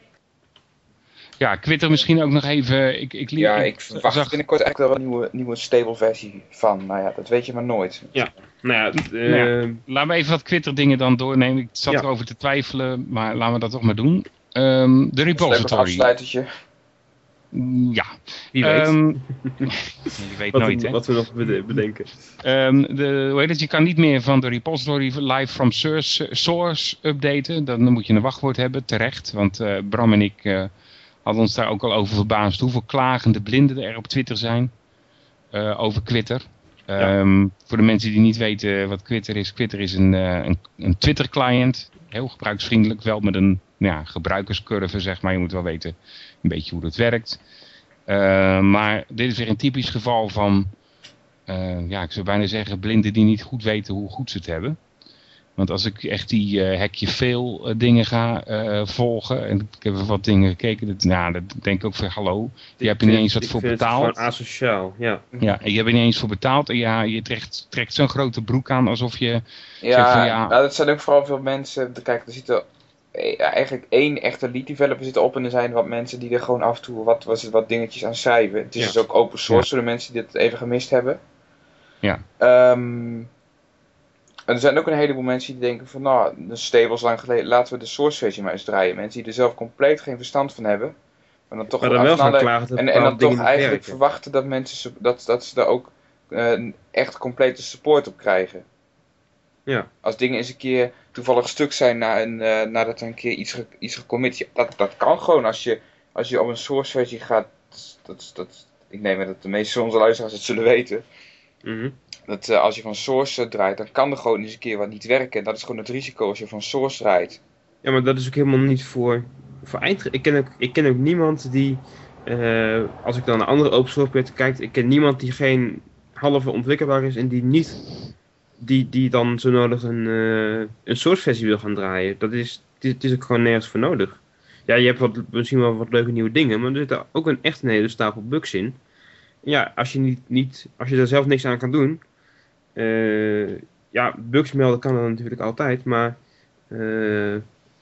Speaker 2: Ja, Twitter misschien ook nog even... Ik, ik,
Speaker 1: Ja, ik verwacht
Speaker 2: zag,
Speaker 1: binnenkort eigenlijk wel een nieuwe, nieuwe stable versie van. Nou ja, dat weet je maar nooit.
Speaker 3: Nou, Nou ja,
Speaker 2: Nou
Speaker 3: eh,
Speaker 2: Laten we even wat Twitter dingen dan doornemen. Ik zat
Speaker 3: Ja.
Speaker 2: erover te twijfelen, maar laten we dat toch maar doen. Ehm, de
Speaker 1: een
Speaker 2: repository.
Speaker 1: afsluitertje.
Speaker 2: Ja.
Speaker 3: wie weet.
Speaker 2: Ehm, je weet
Speaker 3: wat,
Speaker 2: nooit,
Speaker 3: we,
Speaker 2: hè.
Speaker 3: wat we nog bede- bedenken.
Speaker 2: Ehm, de, hoe heet het? Je kan niet meer van de repository live from source, source updaten. Dan moet je een wachtwoord hebben, terecht. Want eh, Bram en ik eh, hadden ons daar ook al over verbaasd hoeveel klagende blinden er op Twitter zijn. eh, over Twitter. Ehm, Voor de mensen die niet weten wat Twitter is. Twitter is een, een, een Twitter client. Heel gebruiksvriendelijk. Wel met een nou ja, gebruikerscurve zeg maar. Je moet wel weten een beetje hoe dat werkt. Eh, maar dit is weer een typisch geval van eh, ja, ik zou bijna zeggen, blinden die niet goed weten hoe goed ze het hebben. Want als ik echt die eh, hekje veel dingen ga eh, volgen, en ik heb even wat dingen gekeken, dat, nou, dat denk ik ook van hallo, je hebt er niet eens wat
Speaker 3: Ik
Speaker 2: voor
Speaker 3: vind het
Speaker 2: betaald.
Speaker 3: gewoon asociaal, ja.
Speaker 2: Ja, en je hebt er niet eens voor betaald en ja, je trekt, trekt zo'n grote broek aan alsof je...
Speaker 1: Ja,
Speaker 2: van, ja.
Speaker 1: nou, dat zijn ook vooral veel mensen. Kijk, er zitten eigenlijk één echte lead developer zit op en er zijn wat mensen die er gewoon af en toe wat, wat, wat dingetjes aan schrijven. Het is
Speaker 3: Ja.
Speaker 1: dus ook open source voor de mensen die dit even gemist hebben.
Speaker 2: Ja.
Speaker 1: En er zijn ook een heleboel mensen die denken van nou, de stables lang geleden, laten we de source versie maar eens draaien. Mensen die er zelf compleet geen verstand van hebben. Maar dan toch
Speaker 3: Maar dan wel klagen dat
Speaker 1: en, en dan toch eigenlijk
Speaker 3: werken.
Speaker 1: verwachten dat mensen dat, dat ze daar ook eh, echt complete support op krijgen.
Speaker 3: Ja.
Speaker 1: Als dingen eens een keer toevallig stuk zijn na een, eh, nadat er een keer iets, ge, iets gecommit, dat, dat kan gewoon als je, als je op een source versie gaat. Dat, dat, ik neem aan dat de meeste van onze luisteraars het zullen weten.
Speaker 3: Mhm.
Speaker 1: Dat eh, als je van source draait, dan kan er gewoon eens een keer wat niet werken. En dat is gewoon het risico als je van source draait.
Speaker 3: Ja, maar dat is ook helemaal niet voor, voor eind. Ik ken, ook, ik ken ook niemand die, eh, als ik dan naar andere open source projecten kijk, ik ken niemand die geen halve ontwikkelaar is en die niet, die, die dan zo nodig een, eh, een source versie wil gaan draaien. Dat is, het is, ook gewoon nergens voor nodig. Ja, je hebt wat, misschien wel wat leuke nieuwe dingen, maar er zit ook een echt een hele stapel bugs in. Ja, als je, niet, niet, als je daar zelf niks aan kan doen, eh, ja, bugs melden kan dan natuurlijk altijd, maar eh,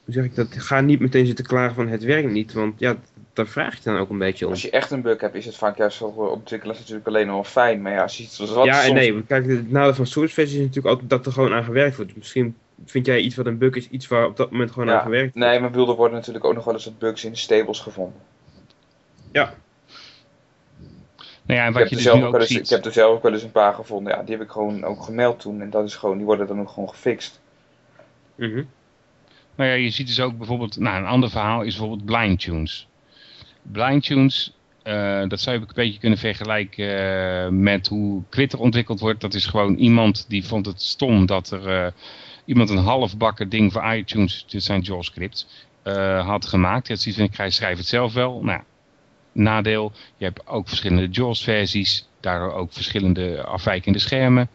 Speaker 3: hoe zeg ik dat? Ga niet meteen zitten klagen van het werkt niet, want ja, daar vraag je dan ook een beetje om.
Speaker 1: Als je echt een bug hebt, is het vaak juist voor ontwikkelaars natuurlijk alleen nog wel fijn. Maar ja, als je iets zoals wat
Speaker 3: ja
Speaker 1: soms-
Speaker 3: nee, kijk, het nadeel van source versie is natuurlijk altijd dat er gewoon aan gewerkt wordt. Misschien vind jij iets wat een bug is, iets waar op dat moment gewoon
Speaker 1: Ja,
Speaker 3: aan gewerkt wordt.
Speaker 1: Nee, maar bedoel, er worden natuurlijk ook nog wel eens wat bugs in de stables gevonden.
Speaker 2: Nou ja, en
Speaker 1: Ik
Speaker 2: wat
Speaker 1: heb,
Speaker 2: je
Speaker 1: er
Speaker 2: dus nu
Speaker 1: ook wel
Speaker 2: ook
Speaker 1: eens, ik heb er zelf ook wel eens een paar gevonden. Ja, die heb ik gewoon ook gemeld toen. En dat is gewoon, die worden dan ook gewoon gefixt.
Speaker 3: Mhm.
Speaker 2: Nou ja, je ziet dus ook bijvoorbeeld, nou een ander verhaal is bijvoorbeeld blind tunes. Blind tunes, eh, dat zou je een beetje kunnen vergelijken eh, met hoe Twitter ontwikkeld wordt. Dat is gewoon iemand die vond het stom dat er eh, iemand een halfbakken ding voor iTunes, dit zijn JavaScript, had gemaakt. Het ziet ik schrijf het zelf wel. Nou, nadeel, je hebt ook verschillende JAWS-versies, daardoor ook verschillende afwijkende schermen.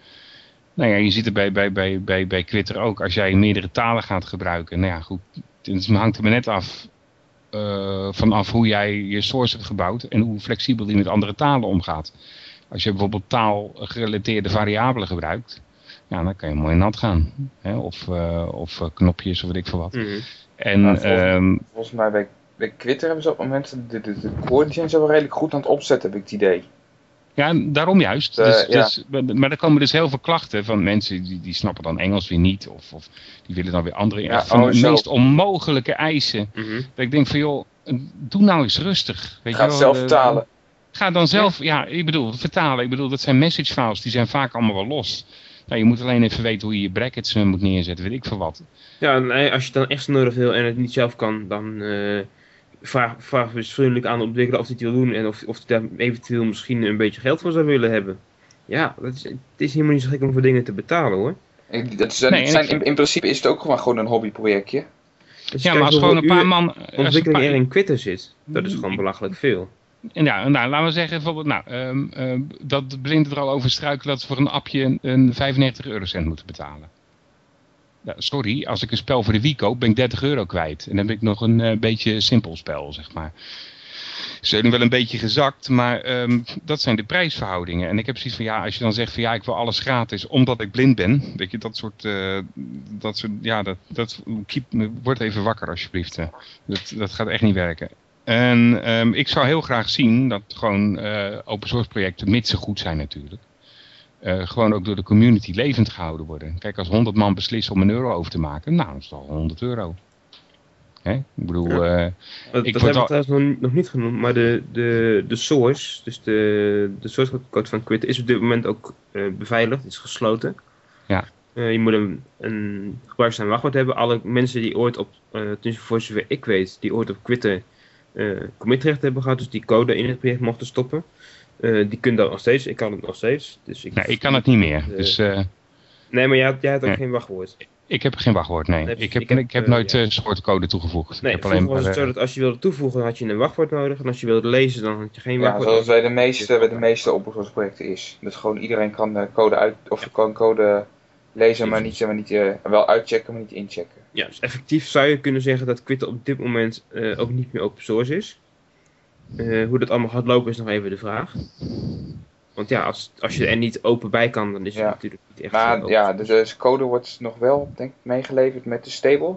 Speaker 2: Nou ja, je ziet het bij, bij, bij, bij, bij Twitter ook. Als jij meerdere talen gaat gebruiken. Nou ja, goed. Het hangt er maar net af eh, vanaf hoe jij je source hebt gebouwd. En hoe flexibel die met andere talen omgaat. Als je bijvoorbeeld taalgerelateerde variabelen gebruikt. Ja, dan kan je mooi nat gaan. Hè? Of, eh, of eh, knopjes of weet ik veel wat.
Speaker 3: Mhm.
Speaker 2: En
Speaker 1: volgens-
Speaker 2: ehm,
Speaker 1: Volgens mij bij, bij Twitter hebben ze op het moment, de, de, de wel redelijk goed aan het opzetten, heb ik het idee.
Speaker 2: Ja, daarom juist.
Speaker 1: Eh,
Speaker 2: dus,
Speaker 1: ja.
Speaker 2: dus, maar er komen dus heel veel klachten van mensen die, die snappen dan Engels weer niet. Of, of die willen dan weer andere.
Speaker 1: Ja,
Speaker 2: van
Speaker 1: oh,
Speaker 2: de
Speaker 1: zo.
Speaker 2: meest onmogelijke eisen.
Speaker 3: Mhm.
Speaker 2: Dat ik denk van joh, doe nou eens rustig. Weet
Speaker 1: Ga
Speaker 2: je
Speaker 1: het
Speaker 2: wel,
Speaker 1: zelf
Speaker 2: eh,
Speaker 1: vertalen.
Speaker 2: Ga dan zelf, ja. ik bedoel, vertalen. Ik bedoel, dat zijn message files, die zijn vaak allemaal wel los. Nou, je moet alleen even weten hoe je je brackets eh, moet neerzetten, weet ik veel wat.
Speaker 3: Ja, en eh, als je het dan echt nodig wil en het niet zelf kan, dan eh, vraag, vraag dus vriendelijk aan de ontwikkelaar of hij het wil doen en of, of hij daar eventueel misschien een beetje geld voor zou willen hebben. Ja, dat is, het is helemaal niet zo gek om voor dingen te betalen hoor.
Speaker 1: Dat is,
Speaker 2: Nee,
Speaker 1: zijn, in, in principe is het ook gewoon, gewoon een hobbyprojectje.
Speaker 3: Dus
Speaker 2: Ja, maar als gewoon een paar man... als een
Speaker 3: ontwikkeling
Speaker 2: paar-
Speaker 3: er in Twitter zit, dat is gewoon belachelijk veel.
Speaker 2: En ja, nou, laten we zeggen bijvoorbeeld, nou, ehm, ehm, dat de blinden er al over struikelen dat ze voor een appje een, een 95 eurocent moeten betalen. Sorry, als ik een spel voor de Wii koop, ben ik 30 euro kwijt. En dan heb ik nog een eh, beetje simpel spel, zeg maar. Ze zijn wel een beetje gezakt, maar ehm, dat zijn de prijsverhoudingen. En ik heb zoiets van, ja, als je dan zegt van ja, ik wil alles gratis omdat ik blind ben. Weet je, dat soort, eh, dat soort ja, dat, dat, keep, even wakker alsjeblieft. eh. Dat, dat gaat echt niet werken. En ehm, ik zou heel graag zien dat gewoon eh, open source projecten, mits ze goed zijn natuurlijk, eh, gewoon ook door de community levend gehouden worden. Kijk, als 100 man beslissen om een euro over te maken, nou, dat is toch 100 euro. Hè? Ik bedoel,
Speaker 3: Ja.
Speaker 2: eh,
Speaker 3: Dat,
Speaker 2: Ik
Speaker 3: dat hebben we
Speaker 2: al-
Speaker 3: trouwens nog, nog niet genoemd, maar de, de, de source, dus de, de source code van Twitter is op dit moment ook eh, beveiligd, is gesloten.
Speaker 2: Ja.
Speaker 3: Je moet een, een en wachtwoord hebben. Alle mensen die ooit op, tenminste voor zover ik weet, die ooit op Twitter eh commitrecht hebben gehad, dus die code in het project mochten stoppen, eh, die kunnen dat nog steeds. Ik kan het nog steeds. Dus ik,
Speaker 2: nou, ik kan het niet meer.
Speaker 3: Eh,
Speaker 2: Dus eh,
Speaker 3: Nee, maar jij, had- jij had ook
Speaker 2: Nee.
Speaker 3: geen wachtwoord.
Speaker 2: ik heb geen wachtwoord, nee.
Speaker 3: Nee,
Speaker 2: ik heb,
Speaker 3: ik heb,
Speaker 2: ik heb nooit
Speaker 3: ja.
Speaker 2: eh soortcode toegevoegd.
Speaker 3: Nee,
Speaker 2: ik heb alleen
Speaker 3: was
Speaker 2: maar,
Speaker 3: het zo
Speaker 2: eh,
Speaker 3: dat als je wilde toevoegen, had je een wachtwoord nodig. En als je wilde lezen, dan had je geen
Speaker 1: Ja,
Speaker 3: wachtwoord
Speaker 1: zoals
Speaker 3: nodig.
Speaker 1: bij de meeste, bij de meeste open source projecten is. Dus gewoon iedereen kan de code uit, of kan code lezen, maar niet, maar niet eh, wel uitchecken, maar niet inchecken.
Speaker 3: Ja, dus effectief zou je kunnen zeggen dat Twitter op dit moment eh, ook niet meer open source is. Eh, hoe dat allemaal gaat lopen is nog even de vraag. Want ja, als, als je er niet open bij kan, dan is het
Speaker 1: Ja.
Speaker 3: natuurlijk niet echt eh,
Speaker 1: Maar
Speaker 3: open
Speaker 1: ja, dus de code wordt nog wel, denk ik, meegeleverd met de stable.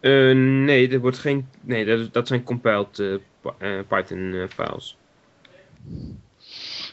Speaker 3: Eh, nee, er wordt geen, nee dat, dat zijn compiled eh, Py- eh, Python eh, files.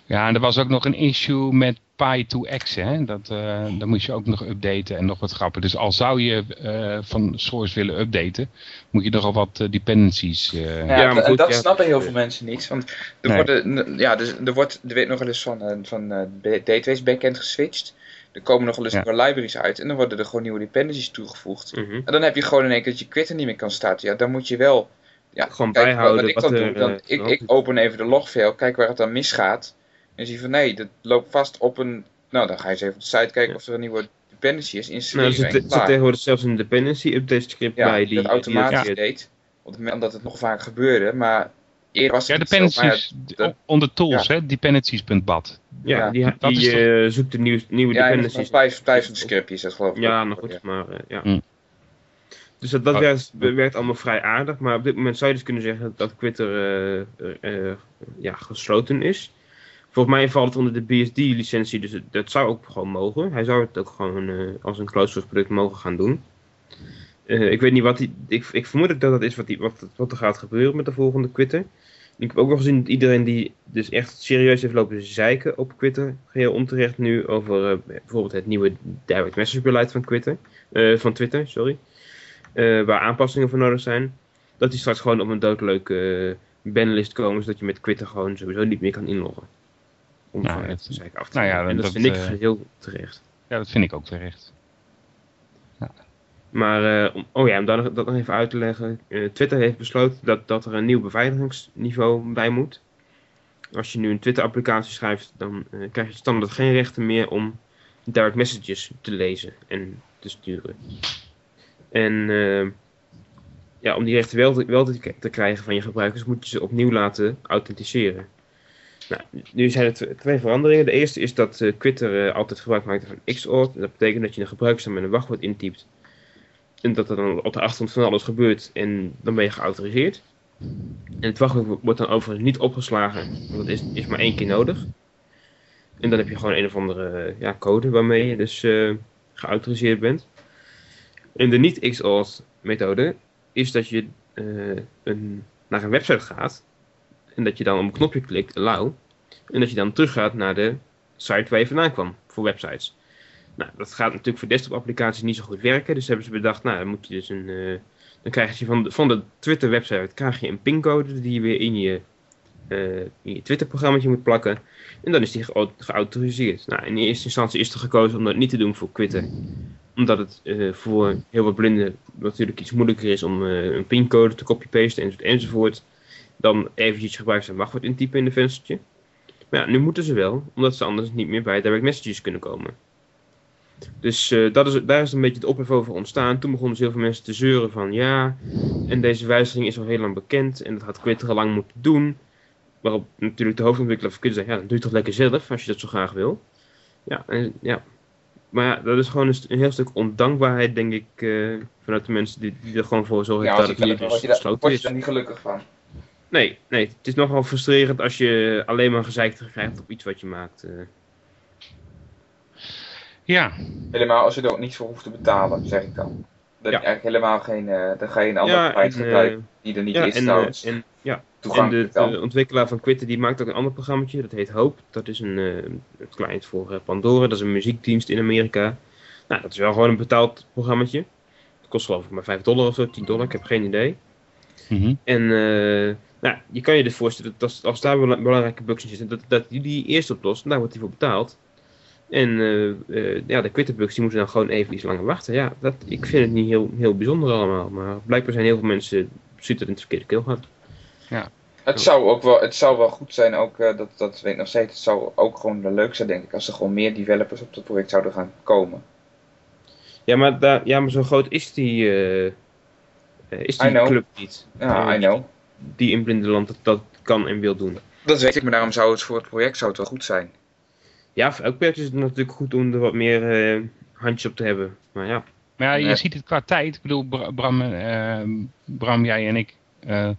Speaker 2: Ja, en er was ook nog een issue met Py2X, hè. Dat, eh dat moest je ook nog updaten en nog wat grappen. Dus al zou je eh, van source willen updaten, moet je nogal wat eh, dependencies... eh,
Speaker 1: Ja,
Speaker 3: Ja, maar goed,
Speaker 1: dat
Speaker 3: ja.
Speaker 1: snappen heel veel mensen niet. Want er,
Speaker 2: Nee.
Speaker 1: worden, ja, dus, er wordt, er werd nog wel eens van, van eh, database backend geswitcht. Er komen nog wel eens
Speaker 2: Ja.
Speaker 1: nieuwe libraries uit en dan worden er gewoon nieuwe dependencies toegevoegd.
Speaker 3: Mhm.
Speaker 1: En dan heb je gewoon in één keer dat je Twitter niet meer kan starten. Ja, dan moet je wel ja,
Speaker 3: Gewoon
Speaker 1: kijk,
Speaker 3: bijhouden
Speaker 1: Wat ik
Speaker 3: wat
Speaker 1: dan
Speaker 3: er,
Speaker 1: doe, dan, ik, ik open even de logfile, kijk waar het dan misgaat. En zie van nee, dat loopt vast op een... Nou, dan ga je eens even op de site kijken
Speaker 3: Ja.
Speaker 1: of er een nieuwe dependency is.
Speaker 3: Nou, er zit, er tegenwoordig zelfs een dependency update script
Speaker 1: Ja,
Speaker 3: bij
Speaker 1: die
Speaker 3: die
Speaker 1: dat automatisch
Speaker 3: die-
Speaker 1: deed. Op het moment dat het nog vaak gebeurde, maar eerder was
Speaker 2: Ja,
Speaker 1: zo.
Speaker 2: Dependencies, onder tools, hè, dependencies.bat.
Speaker 3: Ja,
Speaker 1: Ja,
Speaker 3: die, die
Speaker 2: toch-
Speaker 3: eh, zoekt de nieuw, nieuwe
Speaker 1: Ja, en
Speaker 3: dependencies.
Speaker 1: van Python, Python scriptjes, dat geloof ik.
Speaker 3: Ja, nog goed, maar eh, ja.
Speaker 2: Hm.
Speaker 3: Dus dat, dat
Speaker 2: Oh.
Speaker 3: werkt, werkt allemaal vrij aardig, maar op dit moment zou je dus kunnen zeggen dat Twitter eh, ja, gesloten is. Volgens mij valt het onder de BSD-licentie, dus dat zou ook gewoon mogen. Hij zou het ook gewoon eh, als een closed source product mogen gaan doen. Eh, ik weet niet wat die, ik, ik vermoed dat dat is wat, die, wat, wat er gaat gebeuren met de volgende Twitter. Ik heb ook wel gezien dat iedereen die dus echt serieus heeft lopen zeiken op Twitter, geheel onterecht nu over eh, bijvoorbeeld het nieuwe direct message beleid van Twitter, van Twitter, sorry, waar aanpassingen voor nodig zijn, dat die straks gewoon op een doodleuke banlist komen, zodat je met Twitter gewoon sowieso niet meer kan inloggen.
Speaker 2: Nou,
Speaker 3: het af te
Speaker 2: nou ja,
Speaker 3: en dat,
Speaker 2: dat,
Speaker 3: vind ik
Speaker 2: eh,
Speaker 3: geheel terecht.
Speaker 2: Ja, dat vind ik ook terecht.
Speaker 3: Maar, eh, om, oh ja, om dat, nog- dat nog even uit te leggen. eh, Twitter heeft besloten dat, dat er een nieuw beveiligingsniveau bij moet. Als je nu een Twitter-applicatie schrijft, dan krijg je standaard geen rechten meer om direct messages te lezen en te sturen. En ja, om die rechten wel, te, wel te, te krijgen van je gebruikers, moet je ze opnieuw laten authenticeren. Nou, nu zijn er tw- twee veranderingen. De eerste is dat eh, Twitter eh, altijd gebruik maakt van XOR. Dat betekent dat je een gebruikersnaam en een wachtwoord intypt. En dat er dan op de achtergrond van alles gebeurt en dan ben je geautoriseerd. En het wachtwoord wordt dan overigens niet opgeslagen, want dat is, is maar één keer nodig. En dan heb je gewoon een of andere eh, ja, code waarmee je dus eh, geautoriseerd bent. En de niet-XOR methode is dat je een, naar een website gaat en dat je dan op een knopje klikt, allow, en dat je dan teruggaat naar de site waar je vandaan kwam voor websites. Nou, dat gaat natuurlijk voor desktop applicaties niet zo goed werken. Dus hebben ze bedacht, nou, dan moet je dus een. eh, dan krijg je van de, van de Twitter website krijg je een pincode die je weer in je, eh, in je Twitter programmaatje moet plakken. En dan is die geau- geautoriseerd. Nou, in eerste instantie is er gekozen om dat niet te doen voor Twitter. Omdat het eh, voor heel wat blinden natuurlijk iets moeilijker is om een pincode te copy-pasten enzovoort. Dan eventjes gebruiken en wachtwoord intypen in de venstertje. Maar ja, nu moeten ze wel, omdat ze anders niet meer bij direct messages kunnen komen. Dus eh, dat is, daar is een beetje het ophef over ontstaan. Toen begonnen dus heel veel mensen te zeuren van ja, en deze wijziging is al heel lang bekend en dat had Twitter al lang moeten doen. Waarop natuurlijk de hoofdontwikkelaar van Twitter zei, ja, dan doe je toch lekker zelf als je dat zo graag wil. Ja, en, ja. maar ja, dat is gewoon een, heel stuk ondankbaarheid, denk ik, eh, vanuit de mensen die, die er gewoon voor zorgen
Speaker 1: Ja,
Speaker 3: dat het
Speaker 1: daar-
Speaker 3: dus
Speaker 1: word je, daar,
Speaker 3: gesloten
Speaker 1: word je
Speaker 3: is.
Speaker 1: daar niet gelukkig van.
Speaker 3: Nee, nee, het is nogal frustrerend als je alleen maar gezeik krijgt op iets wat je maakt. eh.
Speaker 2: Ja,
Speaker 1: Helemaal als je er ook niet voor hoeft te betalen, zeg ik dan. Dat
Speaker 3: Ja.
Speaker 1: eigenlijk helemaal geen, eh dan ga je een andere
Speaker 3: Ja,
Speaker 1: prijs
Speaker 3: en, eh,
Speaker 1: gebruiken die er niet
Speaker 3: ja,
Speaker 1: is
Speaker 3: en,
Speaker 1: trouwens.
Speaker 3: en ja, En de,
Speaker 1: toegankelijk dan.
Speaker 3: de ontwikkelaar van Quitter die maakt ook een ander programmaatje, dat heet Hope. Dat is een, eh, een client voor Pandora, dat is een muziekdienst in Amerika. Nou, dat is wel gewoon een betaald programmaatje. Het kost geloof ik maar 5 dollar of zo, 10 dollar, ik heb geen idee.
Speaker 2: Mhm.
Speaker 3: En eh, nou, je kan je dus voorstellen dat als, als daar bela- belangrijke bugs in zitten, dat, dat die die eerst oplost, en daar wordt die voor betaald. En eh, eh, ja, de Quitterbugs die moeten dan gewoon even iets langer wachten. Ja, dat, ik vind het niet heel, heel bijzonder allemaal, maar blijkbaar zijn heel veel mensen zitten in het verkeerde keelgat.
Speaker 1: Het zou ook wel, het zou wel goed zijn, ook, eh, dat, dat weet ik nog steeds, het zou ook gewoon leuk zijn, denk ik, als er gewoon meer developers op dat project zouden gaan komen.
Speaker 3: Ja, maar, daar, ja, maar zo groot is die, is die
Speaker 1: know.
Speaker 3: club niet.
Speaker 1: Ja, I know.
Speaker 3: Die in Blindeland dat, dat kan en wil doen.
Speaker 1: Dat weet ik, maar daarom zou het voor het project zou het wel goed zijn.
Speaker 3: Ja, voor elk project is het natuurlijk goed om er wat meer eh, handjes op te hebben. Maar ja,
Speaker 2: Maar ja, je
Speaker 1: Nee.
Speaker 2: ziet het qua tijd. Ik bedoel, Bra- Bram, eh, Bram jij en ik eh,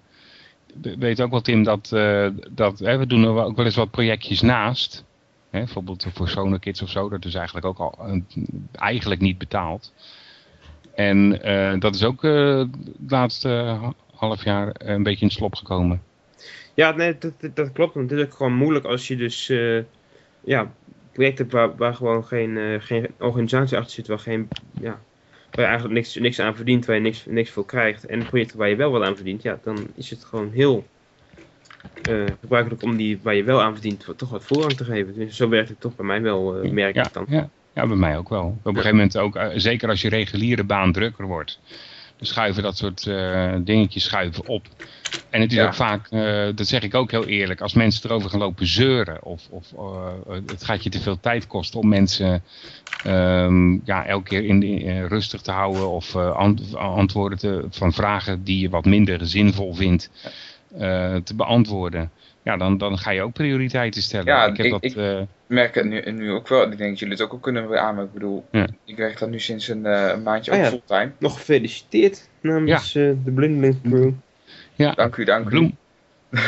Speaker 2: we- weten ook wel, Tim, dat, eh, dat hè, we doen er wel- ook wel eens wat projectjes naast. Hè, bijvoorbeeld voor Sonar Kids of zo. Dat is eigenlijk ook al eigenlijk niet betaald. En eh, dat is ook eh, het laatste half jaar een beetje in het slop gekomen.
Speaker 3: ja nee, dat, dat, dat klopt. Want het is ook gewoon moeilijk als je dus eh, ja, projecten hebt waar, waar gewoon geen, eh, geen organisatie achter zit. Waar, geen, ja, waar je eigenlijk niks, niks aan verdient, waar je niks, niks voor krijgt. En projecten waar je wel wat aan verdient, ja, dan is het gewoon heel eh, gebruikelijk om die waar je wel aan verdient toch wat voorrang te geven. Dus zo werkt het toch bij mij wel, eh, merk
Speaker 2: Ja,
Speaker 3: ik dan.
Speaker 2: ja, ja, bij mij ook wel. Op een gegeven moment ook, eh, zeker als je reguliere baan drukker wordt, schuiven dat soort eh, dingetjes schuiven op. En het is
Speaker 1: Ja.
Speaker 2: ook vaak, eh, dat zeg ik ook heel eerlijk, als mensen erover gaan lopen zeuren of, of eh, het gaat je te veel tijd kosten om mensen ehm, ja, elke keer in, in- rustig te houden of ant- antwoorden te, van vragen die je wat minder zinvol vindt te beantwoorden. Ja, dan, dan ga je ook prioriteiten stellen.
Speaker 1: Ja,
Speaker 2: ik heb
Speaker 1: ik-
Speaker 2: dat,
Speaker 1: Ik merk het nu, nu ook wel. Ik denk dat jullie het ook al kunnen beamen. Ik bedoel,
Speaker 2: Ja.
Speaker 1: ik werk dat nu sinds een, eh, een maandje
Speaker 3: Ah,
Speaker 1: ook
Speaker 3: ja.
Speaker 1: fulltime.
Speaker 3: Nog gefeliciteerd namens eh, de Blindeling Crew.
Speaker 1: Dank u, dank u.
Speaker 2: bloem,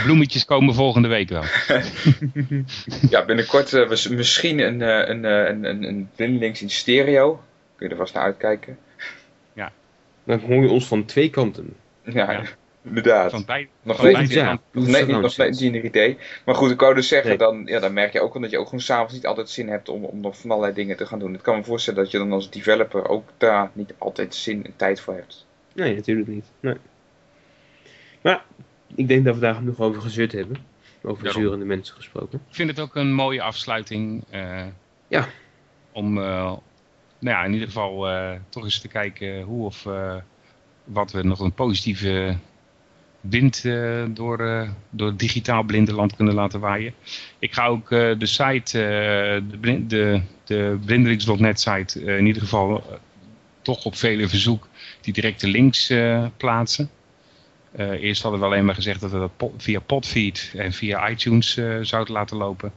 Speaker 2: bloemetjes komen volgende week wel.
Speaker 1: Ja, binnenkort eh, was misschien een, eh, een, eh, een, een, een blindelings in stereo. Kun je er vast naar uitkijken.
Speaker 3: Dan hoor je ons van twee kanten.
Speaker 1: Ja,
Speaker 2: Ja.
Speaker 1: Inderdaad.
Speaker 2: Van bij,
Speaker 1: nog
Speaker 2: van
Speaker 1: steeds,
Speaker 3: ja.
Speaker 1: nog net, niet- nog steeds een idee. Maar goed, ik wou dus zeggen,
Speaker 3: Nee.
Speaker 1: dan, ja, dan merk je ook wel dat je ook gewoon s'avonds niet altijd zin hebt om, om nog van allerlei dingen te gaan doen. Ik kan me voorstellen dat je dan als developer ook daar niet altijd zin en tijd voor hebt.
Speaker 3: Nee, natuurlijk niet. Nee. Maar ik denk dat we daar genoeg over gezeurd hebben. Over
Speaker 2: Daarom.
Speaker 3: zurende mensen gesproken.
Speaker 2: Ik vind het ook een mooie afsluiting. eh,
Speaker 3: Ja.
Speaker 2: Om, eh, nou ja, in ieder geval eh, toch eens te kijken hoe of eh, wat we nog een positieve wind eh, door, eh, door digitaal blinde land kunnen laten waaien. Ik ga ook eh, de site, de, blind, de, de blindelings.net site, in ieder geval toch op vele verzoek die directe links plaatsen. Eerst hadden we alleen maar gezegd dat we dat po- via Podfeed en via iTunes zouden laten lopen.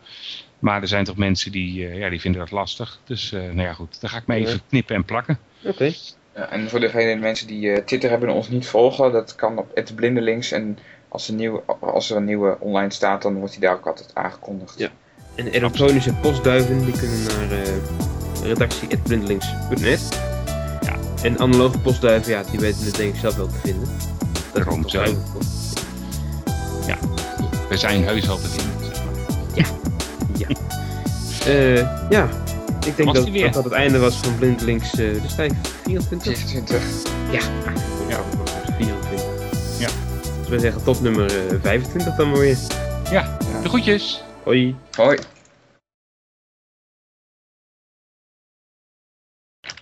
Speaker 2: Maar er zijn toch mensen die, ja, die vinden dat lastig. Dus nou ja goed, dan ga ik me even knippen en plakken.
Speaker 3: Oké.
Speaker 1: Ja, en voor degene mensen die eh, Twitter hebben en ons niet volgen, dat kan op @blindelings en als er, nieuw, als er een nieuwe online staat, dan wordt die daar ook altijd aangekondigd.
Speaker 3: Ja. En elektronische postduiven die kunnen naar eh redactie.blindelings.net.
Speaker 2: Ja.
Speaker 3: En analoge postduiven, ja, die weten het denk ik zelf wel te vinden. Dat
Speaker 2: Daarom zo.
Speaker 3: hoor.
Speaker 2: We zijn heus te vinden. Zeg maar.
Speaker 3: Eh, ja, ik denk dat, dat dat het einde was van Blindelings. eh dus tijd 24?
Speaker 1: 24.
Speaker 3: Ja.
Speaker 2: Ja.
Speaker 3: 24.
Speaker 2: Ja.
Speaker 3: Dus wij zeggen tot nummer eh, 25 dan maar weer.
Speaker 2: Ja, de groetjes.
Speaker 3: Hoi.
Speaker 1: Hoi.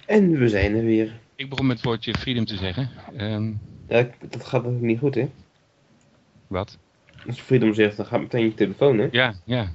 Speaker 3: En we zijn er weer.
Speaker 2: Ik begon met het woordje freedom te zeggen. Ehm,
Speaker 3: Ja, dat gaat ook niet goed, hè?
Speaker 2: wat?
Speaker 3: Als je Freedom zegt, dan gaat meteen je telefoon, hè?
Speaker 2: Ja, ja.